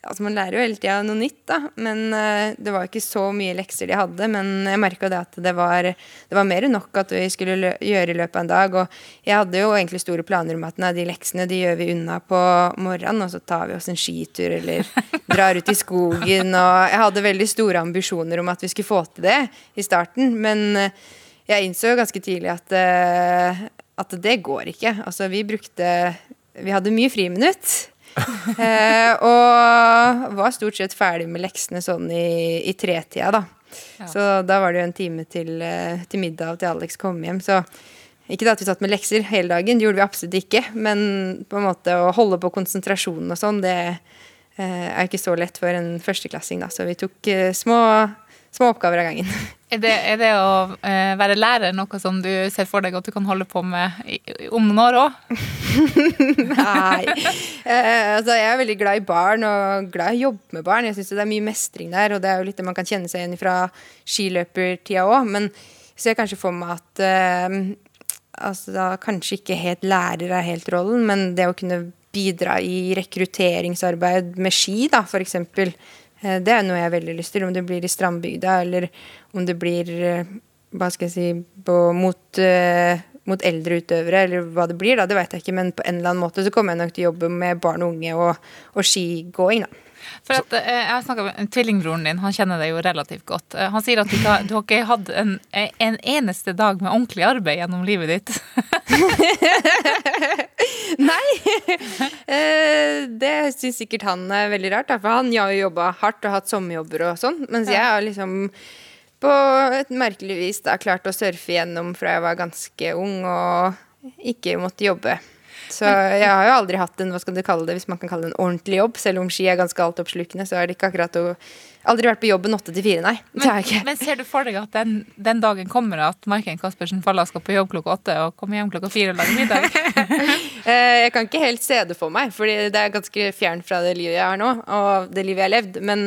Altså, man lærer jo hele tida noe nytt, da. Men uh, det var ikke så mye lekser de hadde. Men jeg merka det at det var, det var mer enn nok at vi skulle lø gjøre i løpet av en dag. Og jeg hadde jo egentlig store planer om at nei, de leksene de gjør vi unna på morgenen, og så tar vi oss en skitur eller <laughs> drar ut i skogen. Og jeg hadde veldig store ambisjoner om at vi skulle få til det i starten. Men uh, jeg innså ganske tidlig at, uh, at det går ikke. Altså, vi brukte Vi hadde mye friminutt. uh, <laughs> og var stort sett ferdig med leksene sånn i, i tretida, da. Ja. Så da var det jo en time til, uh, til middag til Alex kom hjem. Så ikke det at vi satt med lekser hele dagen, det gjorde vi absolutt ikke. Men på en måte å holde på konsentrasjonen og sånn, det er ikke så lett for en førsteklassing, da. Så vi tok små små oppgaver av gangen. <laughs> Er det, er det å eh, være lærer noe som du ser for deg at du kan holde på med om noen år òg? <laughs> Nei. Eh, altså, jeg er veldig glad i barn og glad i å jobbe med barn. Jeg syns det er mye mestring der, og det er jo litt det man kan kjenne seg igjen fra skiløpertida òg. Men jeg ser kanskje for meg at eh, altså, da kanskje ikke helt lærer er helt rollen, men det å kunne bidra i rekrutteringsarbeid med ski, da, Eh, det er noe jeg har veldig lyst til, om det blir i Strandbygda eller om det blir eh, hva skal jeg si, på, mot, uh, mot, eldre utøvere, eller hva det blir, da, det vet jeg ikke, men på en eller annen måte så kommer jeg nok til å jobbe med barn og unge og, og skigåing, da. For at, Jeg har snakka med tvillingbroren din, han kjenner deg jo relativt godt. Han sier at du, ikke, du har ikke hatt en, en, eneste dag med ordentlig arbeid gjennom livet ditt. <laughs> <laughs> <laughs> Nei! det syns sikkert han er veldig rart, for han har jo jobba hardt og hatt sommerjobber og sånn, mens jeg har liksom på et merkelig vis da klart å surfe gjennom fra jeg var ganske ung og ikke måtte jobbe. Så jeg har jo aldri hatt en hva skal du kalle det, hvis man kan kalle det en ordentlig jobb. Selv om ski er ganske altoppslukende, så er det ikke akkurat å Aldri vært på jobben åtte til fire, nei. Men, men, ser du for deg at den, den dagen kommer at Maiken Caspersen Falla skal på jobb klokka åtte og komme hjem klokka fire og lage middag? <laughs> Eh, jeg kan ikke helt se det for meg, for det er ganske fjernt fra det livet jeg har nå, og det livet jeg har levd. Men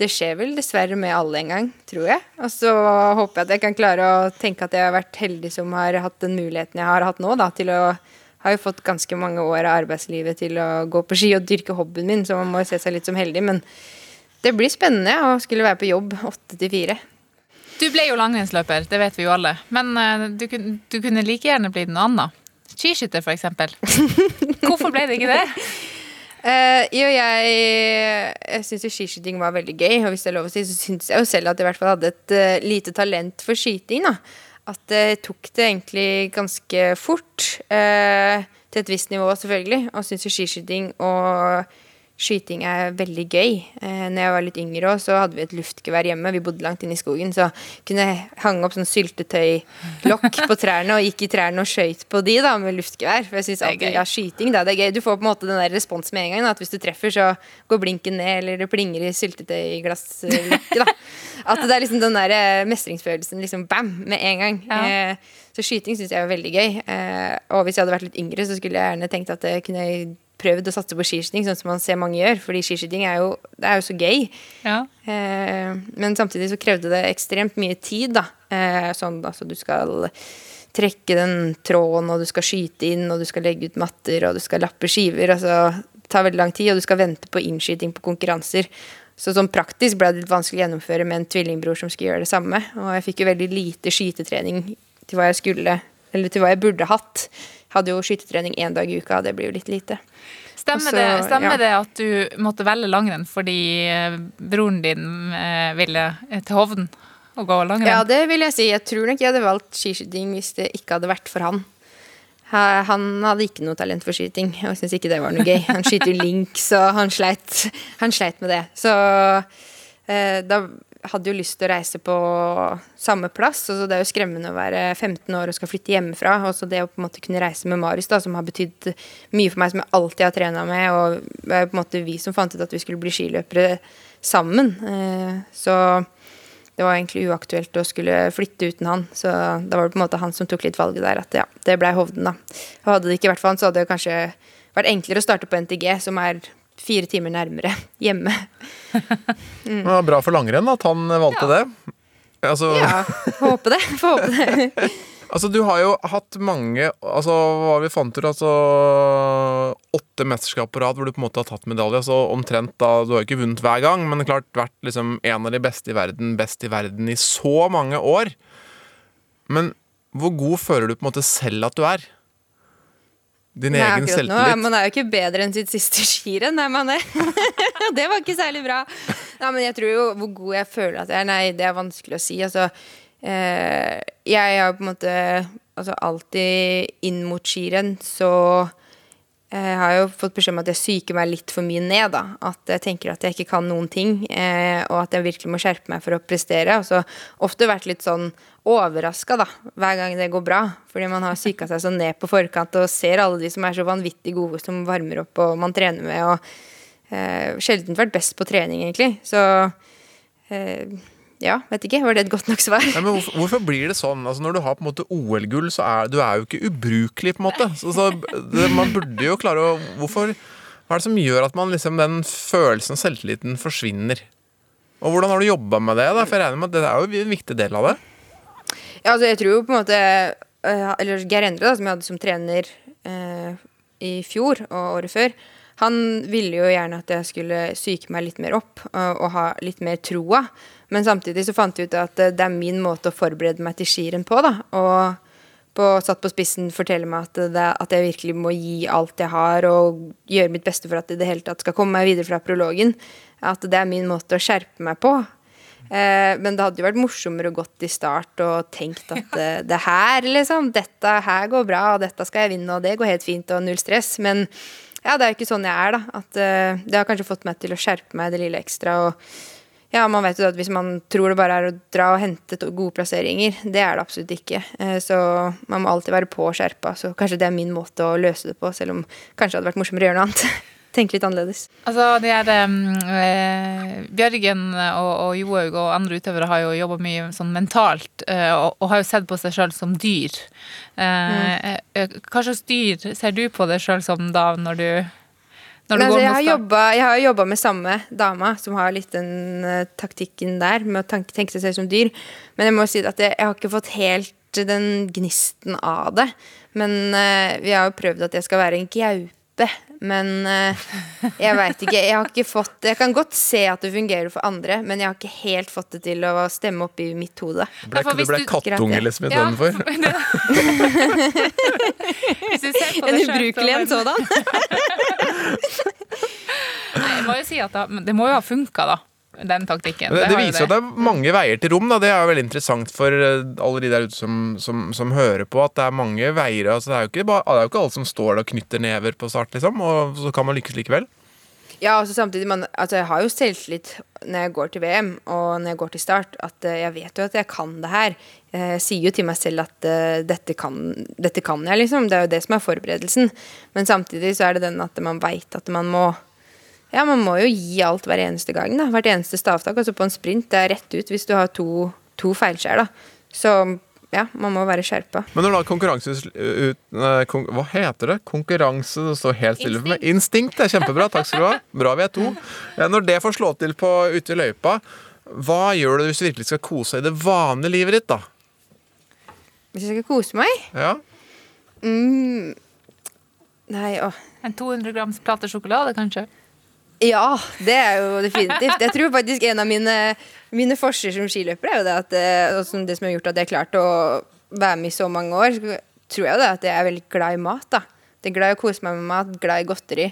det skjer vel dessverre med alle en gang, tror jeg. Og så håper jeg at jeg kan klare å tenke at jeg har vært heldig som har hatt den muligheten jeg har hatt nå, da, til å har jo fått ganske mange år av arbeidslivet til å gå på ski og dyrke hobbyen min, så man må jo se seg litt som heldig. Men det blir spennende å skulle være på jobb åtte til fire. Du ble jo langrennsløper, det vet vi jo alle. Men uh, du, du, kunne like gjerne blitt noe annet. Skiskytter, f.eks. <laughs> Hvorfor ble det ikke det? Uh, jo, jeg, jeg syns skiskyting var veldig gøy. Og hvis det er lov å si, så syns jeg jo selv at jeg i hvert fall hadde et uh, lite talent for skyting. da at det tok det egentlig ganske fort. Eh, til et visst nivå, selvfølgelig. Og syns jo skiskyting og skyting er veldig gøy. Eh, når jeg var litt yngre òg, så hadde vi et luftgevær hjemme. Vi bodde langt inne i skogen, så kunne jeg hange opp sånn syltetøylokk på trærne og gikk i trærne og skøyt på de da, med luftgevær. For jeg synes alltid, ja, skyting, da, det er gøy. Du får på en måte den der respons med en gang. Da, at hvis du treffer, så går blinken ned, eller det plinger i syltetøyglasslokket. da. At det er liksom den der eh, mestringsfølelsen liksom bam, med en gang. Ja. Eh, så skyting syns jeg er veldig gøy. Eh, og hvis jeg hadde vært litt yngre, så skulle jeg gjerne tenkt at det kunne prøvd å satse på skiskyting, sånn som man ser mange gjør. Fordi skiskyting er jo, det er jo så gøy. Ja. Eh, men samtidig så krevde det ekstremt mye tid, da. Eh, sånn altså du skal trekke den tråden, og du skal skyte inn, og du skal legge ut matter, og du skal lappe skiver. Altså, det tar veldig lang tid, og du skal vente på innskyting på konkurranser. Så sånn praktisk ble det litt vanskelig å gjennomføre med en tvillingbror som skulle gjøre det samme. Og jeg fikk jo veldig lite skytetrening til hva jeg skulle, eller til hva jeg burde hatt. Hadde jo skytetrening én dag i uka, det blir jo litt lite. Stemmer, Også, det, stemmer ja. det at du måtte velge langrenn fordi eh, broren din eh, ville til Hovden og gå langrenn? Ja, det vil jeg si. Jeg tror nok jeg hadde valgt skiskyting hvis det ikke hadde vært for han. Han hadde ikke noe talent for skyting, og syntes ikke det var noe gøy. Han skyter link, så han sleit, han sleit med det. Så eh, da hadde jo lyst til å reise på samme plass. Altså, Det er jo skremmende å være 15 år og skal flytte hjemmefra. Og så det å på en måte kunne reise med Marius, da, som har betydd mye for meg, som jeg alltid har trena med. Og det er jo på en måte vi som fant ut at vi skulle bli skiløpere sammen. Eh, Så det var egentlig uaktuelt å skulle flytte uten han. Så da var det på en måte han som tok litt valget der. At ja, det blei Hovden, da. Og hadde det ikke vært for han, så hadde det kanskje vært enklere å starte på NTG, som er fire timer nærmere <laughs> hjemme. Det var bra for langrenn at han valgte det. Altså, Ja, får håpe det. Får håpe det. <laughs> altså, du har jo hatt mange Altså, hva vi fant ut, altså Åtte mesterskap på rad hvor du på en måte har tatt medalje. Altså omtrent da Du har ikke vunnet hver gang, men klart vært liksom en av de beste i verden, best i verden i så mange år. Men hvor god føler du på en måte selv at du er? Din Nei, egen selvtillit. nå? Man er jo ikke bedre enn sitt siste skirenn, er man det? det var ikke særlig bra. Nei, men jeg tror jo hvor god jeg føler at jeg er, nei, det er vanskelig å si. Altså, eh, jeg har på en måte altså, alltid inn mot skirenn, så jeg har jo fått beskjed om at jeg psyker meg litt for mye ned. da At jeg tenker at jeg ikke kan noen ting, eh, og at jeg virkelig må skjerpe meg for å prestere. Og så ofte vært litt sånn overraska hver gang det går bra. Fordi man har psyka seg så ned på forkant og ser alle de som er så vanvittig gode, som varmer opp og man trener med. Og eh, sjelden vært best på trening, egentlig. Så eh, ja, vet ikke. Var det et godt nok svar? Nei, men hvorfor, hvorfor blir det sånn? Altså Når du har på en måte OL-gull, så er du er jo ikke ubrukelig, på en måte. Så, så det, Man burde jo klare å Hvorfor Hva er det som gjør at man liksom den følelsen og selvtilliten forsvinner? Og hvordan har du jobba med det? da? For jeg regner med at det er jo en viktig del av det. Ja, altså jeg tror jo på en måte eh, Eller Geir Endre, da, som jeg hadde som trener eh, i fjor og året før, han ville jo gjerne at jeg skulle psyke meg litt mer opp og, og ha litt mer troa. Men samtidig så fant jeg ut at det er min måte å forberede meg til skirenn på. da, Og på, satt på spissen fortelle meg at, det, at jeg virkelig må gi alt jeg har, og gjøre mitt beste for at det i det hele tatt skal komme meg videre fra prologen. At det er min måte å skjerpe meg på. Eh, men det hadde jo vært morsommere å gått i start og tenkt at eh, det her, liksom, dette her går bra, og dette skal jeg vinne, og det går helt fint, og null stress. Men ja, det er jo ikke sånn jeg er, da. At uh, det har kanskje fått meg til å skjerpe meg det lille ekstra. Og ja, man vet jo at hvis man tror det bare er å dra og hente gode plasseringer, det er det absolutt ikke. Uh, Så man må alltid være på og skjerpa. Så kanskje det er min måte å løse det på, selv om kanskje det hadde vært morsommere å gjøre noe annet. <laughs> Tenke litt annerledes. Altså, de er, um, eh, Bjørgen og, og Johaug og andre utøvere har jo jobba mye sånn mentalt, uh, og, og har jo sett på seg sjøl som dyr. Uh, mm. Hva slags dyr ser du på deg sjøl som da, når du, når du Men, altså, går jeg, mot har jobba, jeg har jobba med samme dama, som har litt den uh, taktikken der, med å tanke, tenke seg selv som dyr. Men jeg må si at jeg, jeg har ikke fått helt den gnisten av det. Men uh, vi har jo prøvd at jeg skal være en gaupe. Men eh, jeg veit ikke. Jeg har ikke fått Jeg kan godt se at det fungerer for andre, men jeg har ikke helt fått det til å stemme opp i mitt hode. Ble, ikke du ble kattunge liksom istedenfor? <laughs> En ubrukelig en sådan. <laughs> Nei, jeg må jo si at da, men det må jo ha funka, da. Den taktikken. Det, det viser at det er mange veier til rom. Da. Det er jo veldig interessant for eh, alle de der ute som, som, som hører på, at det er mange veier. Altså, det, er jo ikke bare, det er jo ikke alle som står der og knytter never på start, liksom. Og så kan man lykkes likevel. Ja, altså samtidig, man, altså jeg har jo selvtillit når jeg går til VM og når jeg går til start, at eh, jeg vet jo at jeg kan det her. Jeg sier jo til meg selv at eh, dette, kan, dette kan jeg, liksom. Det er jo det som er forberedelsen. Men samtidig så er det den at man veit at man må Ja, man må jo gi alt hver eneste gang, da. Hvert eneste stavtak. Altså på en sprint, det er rett ut hvis du har to, to feilskjær, da. Så ja, man må være skjerpa. Men når da konkurranse ut, kon, Hva heter det? Konkurranse Det står helt stille for meg. Instinkt er kjempebra. Takk skal du ha. Bra vi er to. Når det får slå til på ute i løypa, hva gjør du hvis du virkelig skal kose deg i det vanlige livet ditt, da? Hvis jeg skal kose meg Ja. mm, Nei, åh. En 200 grams plate sjokolade, kanskje? Ja, det er jo definitivt. Jeg tror faktisk en av mine, mine forser som skiløper er jo det at eh, som det som har gjort at jeg har klart å være med i så mange år, tror jeg det at jeg er veldig glad i mat. da. Det er glad i å kose meg med mat, glad i godteri.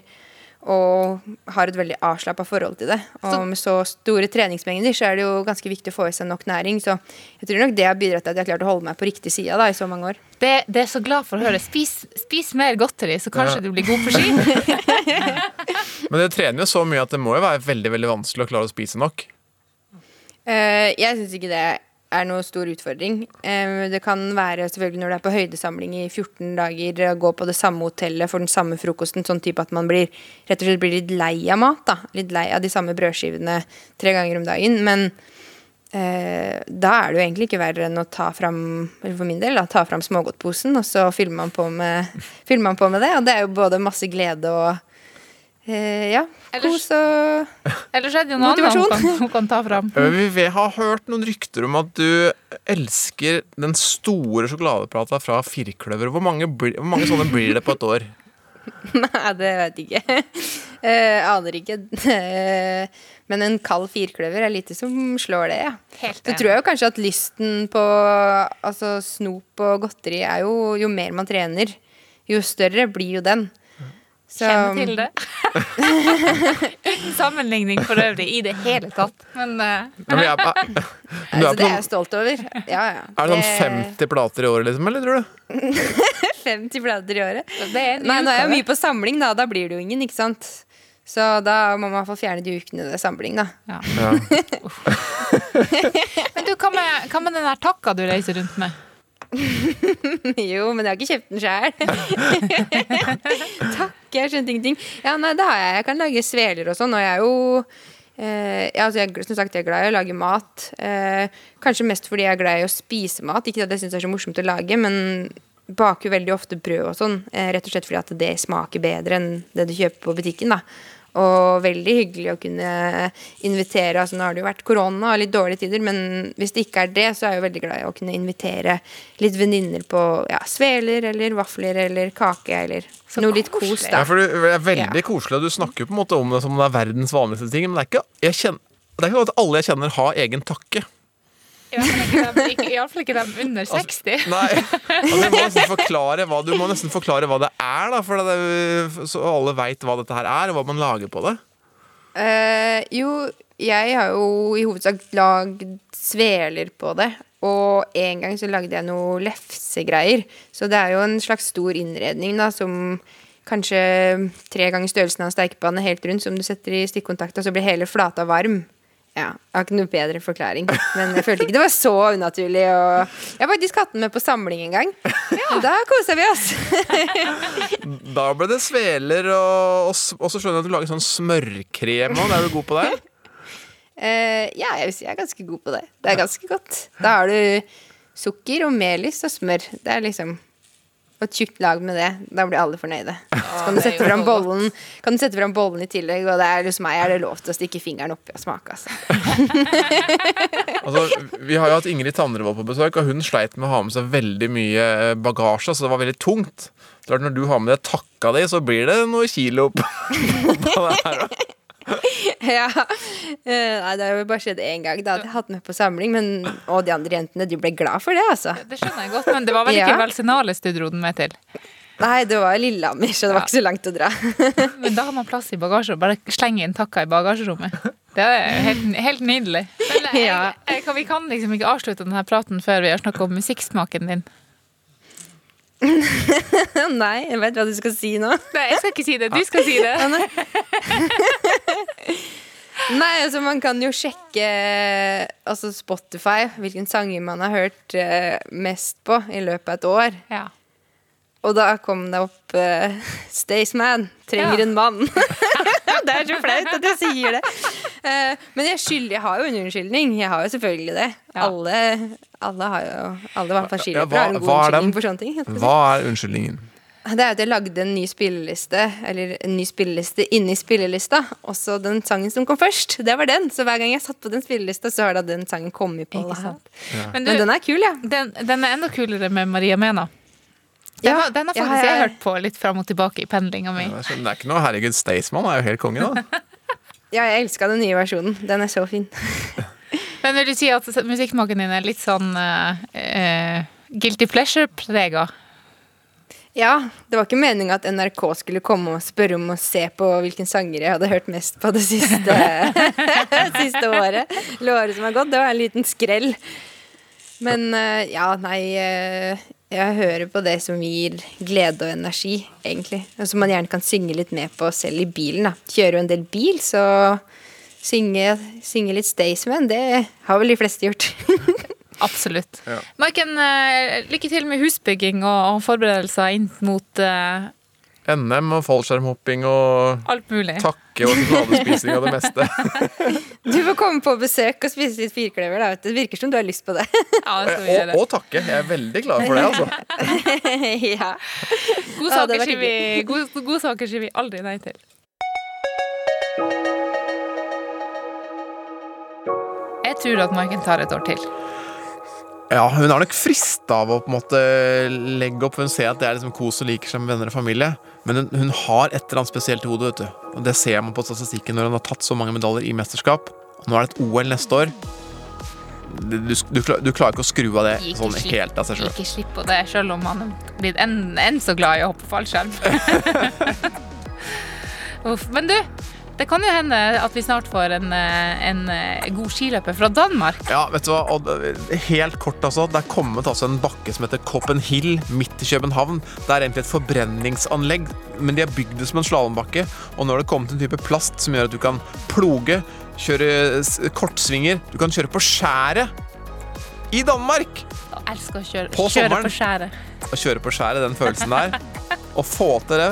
Og har et veldig avslappa forhold til det. Og med så store treningsmengder så er det jo ganske viktig å få i seg nok næring. Så jeg tror nok det har bidratt til at jeg har klart å holde meg på riktig side da, i så mange år. Det, det er så glad for å høre. Spis, spis mer godteri, så kanskje Ja. du blir god på ski. <laughs> Men dere trener jo så mye at det må jo være veldig veldig vanskelig å klare å spise nok. Uh, jeg syns ikke det er noe stor utfordring. Det kan være selvfølgelig når du er på høydesamling i 14 dager, gå på det samme hotellet for den samme frokosten, sånn type at man blir rett og slett blir litt lei av mat. da Litt lei av de samme brødskivene tre ganger om dagen. Men eh, da er det jo egentlig ikke verre enn å ta fram for min del, da, ta fram smågodtposen, og så fyller man på med, <laughs> fyller man på med det. Og det er jo både masse glede og eh, ja, kos og Ellers er det jo noe annet hun kan, hun kan ta fram. <laughs> Vi har hørt noen rykter om at du elsker den store sjokoladeplata fra Firkløver. Hvor mange, hvor mange sånne blir det på et år? <laughs> Nei, det vet jeg ikke. <laughs> Eh, aner ikke. Eh, Men en kald firkløver er lite som slår det, ja. Helt Så tror jeg jo kanskje at lysten på altså, snop og godteri er jo Jo mer man trener, jo større blir jo den. Så, Kjenner til det. <laughs> Uten sammenligning for øvrig i det hele tatt. Men uh. Ja, men jeg- <laughs> Du er altså, på det er jeg stolt over. Ja, ja. Er det sånn 50 plater i året, liksom? Eller tror du? <laughs> 50 plater i året. det er Nei, nå er jeg mye på samling, da. Da blir det jo ingen, ikke sant. Så da må man fall fjerne de ukene det er samling, da. Ja. Men du, hva med, hva med den der takka du reiser rundt med? <laughs> jo, men jeg har ikke kjøpt den sjøl. <laughs> Takk, jeg skjønte ingenting. Ja, nei, det har jeg. Jeg kan lage sveler og sånn, og jeg er jo eh, altså jeg, som sagt, jeg er glad i å lage mat. Eh, kanskje mest fordi jeg er glad i å spise mat. Ikke at jeg syns det er så morsomt å lage, men baker veldig ofte brød og sånn. Eh, rett og slett fordi at det smaker bedre enn det du kjøper på butikken. da og veldig hyggelig å kunne invitere. altså Nå har det jo vært korona og litt dårlige tider, men hvis det ikke er det, så er jeg jo veldig glad i å kunne invitere litt venninner på ja, sveler eller vafler eller kake eller noe litt kos. Ja, for Det er veldig koselig, og du snakker på en måte om det som det er verdens vanligste ting. Men det er ikke, kjenner, det er ikke sånn at alle jeg kjenner, har egen takke. Iallfall ikke dem under 60. Nei, altså, du, må nesten forklare hva, du må nesten forklare hva det er, da, for det, så alle veit hva dette her er, og hva man lager på det. Uh, jo, jeg har jo i hovedsak lagd sveler på det. Og en gang så lagde jeg noe lefsegreier. Så det er jo en slags stor innredning da, som kanskje tre ganger størrelsen av en stekepanne helt rundt, som du setter i stikkontakt, og så blir hele flata varm. Ja, Jeg har ikke noe bedre forklaring. Men jeg følte ikke det var så unaturlig. Og jeg har faktisk hatt den med på samling en gang. Ja. da kosa vi oss. Da ble det sveler, og, og, så skjønner jeg at du lager sånn smørkrem òg. Er du god på det? Uh, ja, jeg vil si jeg er ganske god på det. Det er ganske godt. Da har du sukker og melis og smør. Det er liksom og et tjukt lag med det. Da blir alle fornøyde. Så kan du sette fram bollen Kan du sette fram bollen i tillegg, og det er hos meg er det lov til å stikke fingeren oppi og smake. Altså. <laughs> Altså, vi har jo hatt Ingrid Tandrevold på besøk, og hun sleit med å ha med seg veldig mye eh, bagasje. Så det var veldig tungt. Klart, når du har med deg takka di, så blir det noe kilo på, <laughs> på det her. da. <laughs> ja. Eh, Nei, det har jo bare skjedd én gang. Da hadde jeg hatt med på samling, men, og de andre jentene de ble glad for det, altså. Det skjønner jeg godt, men det var vel ikke Ja. Velsignalis du dro den med til? Nei, det var Lillehammer, så det var ikke så langt å dra. <laughs> Men da har man plass i bagasjerommet. bare slenge inn takka i bagasjerommet. Det er helt, helt nydelig. Men jeg, Ja. jeg, vi kan liksom ikke avslutte denne praten før vi har snakka om musikksmaken din. Nei, jeg vet hva du skal si nå. Nei, jeg skal ikke si det. Du skal si det. <laughs> <laughs> Nei, altså man kan jo sjekke altså Spotify, hvilken sanger man har hørt eh, mest på i løpet av et år. Ja. Og da kom det opp uh, <laughs> Staysman trenger Ja. en mann. <laughs> det er så flaut at jeg sier det. Uh, men jeg, skyld, jeg har jo en unnskyldning. Jeg har jo selvfølgelig det. Alle, alle har jo Alle i hvert fall Ja, skiløpere har en god unnskyldning for sånne ting. Hva er unnskyldningen? Det er at jeg lagde en ny spilleliste Eller en ny spilleliste inni spillelista. Også den sangen som kom først. Det var den. Så hver gang jeg satt på den spillelista, så har da den sangen kommet på. Ikke sant. Men, Men, du, den er kul, ja. den, den er enda kulere med Maria Mena. Den, Ja, har, den har ja, faktisk ja, jeg ja. hørt på litt fram og tilbake i pendlinga mi. Det er sånn- det er ikke noe Herregud, Staysman er jo helt konge, da. <laughs> Ja, jeg elska den nye versjonen. Den er så fin. <laughs> Men vil du si at musikksmaken din er litt sånn uh, uh, guilty pleasure-prega? Ja, det var ikke meninga at NRK skulle komme og spørre om å se på hvilken sanger jeg hadde hørt mest på det siste, <laughs> siste året. Eller som har gått. Det var en liten skrell. Men eh, ja, nei eh, Jeg hører på det som gir glede og energi, egentlig. Og som man gjerne kan synge litt med på selv i bilen. da. Kjører jo en del bil, så synge, synge litt Staysman, det har vel de fleste gjort. <laughs> Absolutt. Ja. Maiken, eh, lykke til med husbygging og, forberedelser inn mot eh, NM og fallskjermhopping og alt mulig. takke og sjokoladespising og det meste. <laughs> Du får komme på besøk og spise litt firkløver. da. Det virker som du har lyst på det. Ja. Og, og takke. Jeg er veldig glad for det, altså. <laughs> ja. God saker sier vi, god, god saker sier vi aldri nei til. Jeg tror at Maiken tar et år til. Ja, hun er nok frista av å på en måte legge opp, hun ser at det er liksom kos og liker seg med venner og familie. Men hun, hun har et eller annet spesielt i hodet, vet du. Og det ser man på statistikken når hun har tatt så mange medaljer i mesterskap. Nå er det et OL neste år. Du, du, du, du klarer ikke å skru av det Ikke sånn slipp- helt av seg sjøl. Ikke slipp på det, selv om han er blitt enn en så glad i å hoppe fallskjerm. <laughs> Uff, Men du, det kan jo hende at vi snart får en, eh, en eh, god skiløper fra Danmark. Ja, vet du hva? Og helt kort, altså. Det er kommet altså en bakke som heter Copenhill, midt i København. Det er egentlig et forbrenningsanlegg, men de har bygd det som en slalåmbakke. Og nå har det kommet en type plast som gjør at du kan ploge, kjøre kortsvinger. Du kan kjøre på skjæret i Danmark! Jeg elsker å kjøre På kjøre på skjæret. Å kjøre på skjæret, den følelsen der. <laughs> Å få til det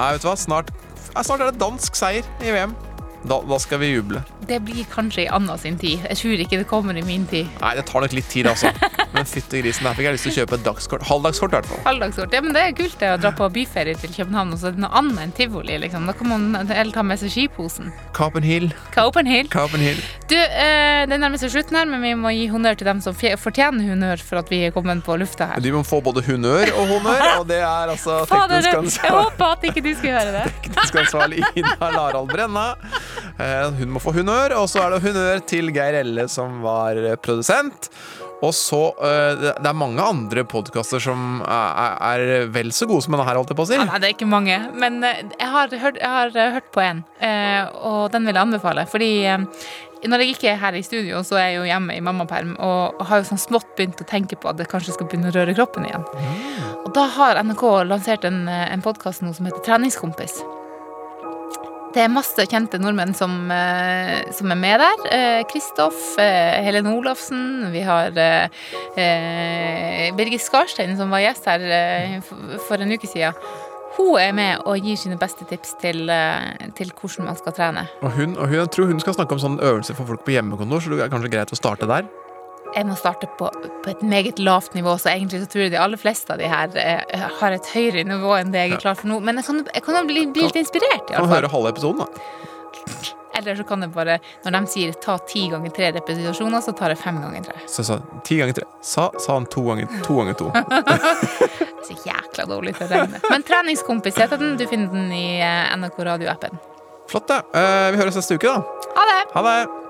er, vet du hva? Snart, snart er det dansk seier i VM. Da, da skal vi juble. Det blir kanskje i Anna sin tid. Jeg tror ikke det kommer i min tid. Nei, det tar nok litt tid, altså. Men fytti grisen, der fikk jeg lyst til å kjøpe et dagskort. Halvdagskort, i hvert fall. Halvdagskort. Ja, men det er kult det å dra på byferie til København, og så er det noe annet enn tivoli, liksom. Da kan man eller ta med seg skiposen. Copenhill. Copenhill. Copenhill. Du, eh, det nærmer seg slutten her, men vi må gi honnør til dem som fortjener honnør for at vi er kommet på lufta her. De må få både honnør og honnør, og det er altså Fader, teknisk jeg håper at ikke du skulle høre det. <laughs> teknisk ansvarlig Ina Larald Brenna. Eh, Hun må få honnør, og så er det honnør til Geir Elle, som var eh, produsent. Og så eh, Det er mange andre podkaster som er, er vel så gode som denne her, holdt jeg på å si. Ja, nei, det er ikke mange, men jeg har hørt, jeg har hørt på en, og den vil jeg anbefale. Fordi når jeg ikke er her i studio, så er jeg jo hjemme i mammaperm, og har jo sånn smått begynt å tenke på at det kanskje skal begynne å røre kroppen igjen. Og da har NRK lansert en, en podkast nå som heter Treningskompis. Det er masse kjente nordmenn som, eh, som er med der. Eh, Kristoff, eh, Helene Olafsen, vi har Birgit Skarstein som var gjest her for, en uke siden. Hun er med og gir sine beste tips til, til hvordan man skal trene. Og hun, og hun jeg tror hun skal snakke om sånn øvelse for folk på hjemmekontor, så det er kanskje greit å starte der. Jeg må starte på, på et meget lavt nivå, så egentlig så tror jeg de aller fleste av de her eh, har et høyere nivå enn det jeg er klar for nå. Men jeg kan, jeg kan bli, bli litt inspirert, Kan alle høre halve episoden, da. Eller så kan jeg bare, når de sier ta ti ganger tre repetisjoner, så tar jeg fem ganger tre. Så sa ti ganger tre. Sa, sa han to ganger to. Ganger to. <laughs> Så jækla dårlig til å regne. Men treningskompis heter den. Du finner den i eh, NRK radioappen. Flott, det. Eh, vi høres neste uke, da. Ha det! Ha det.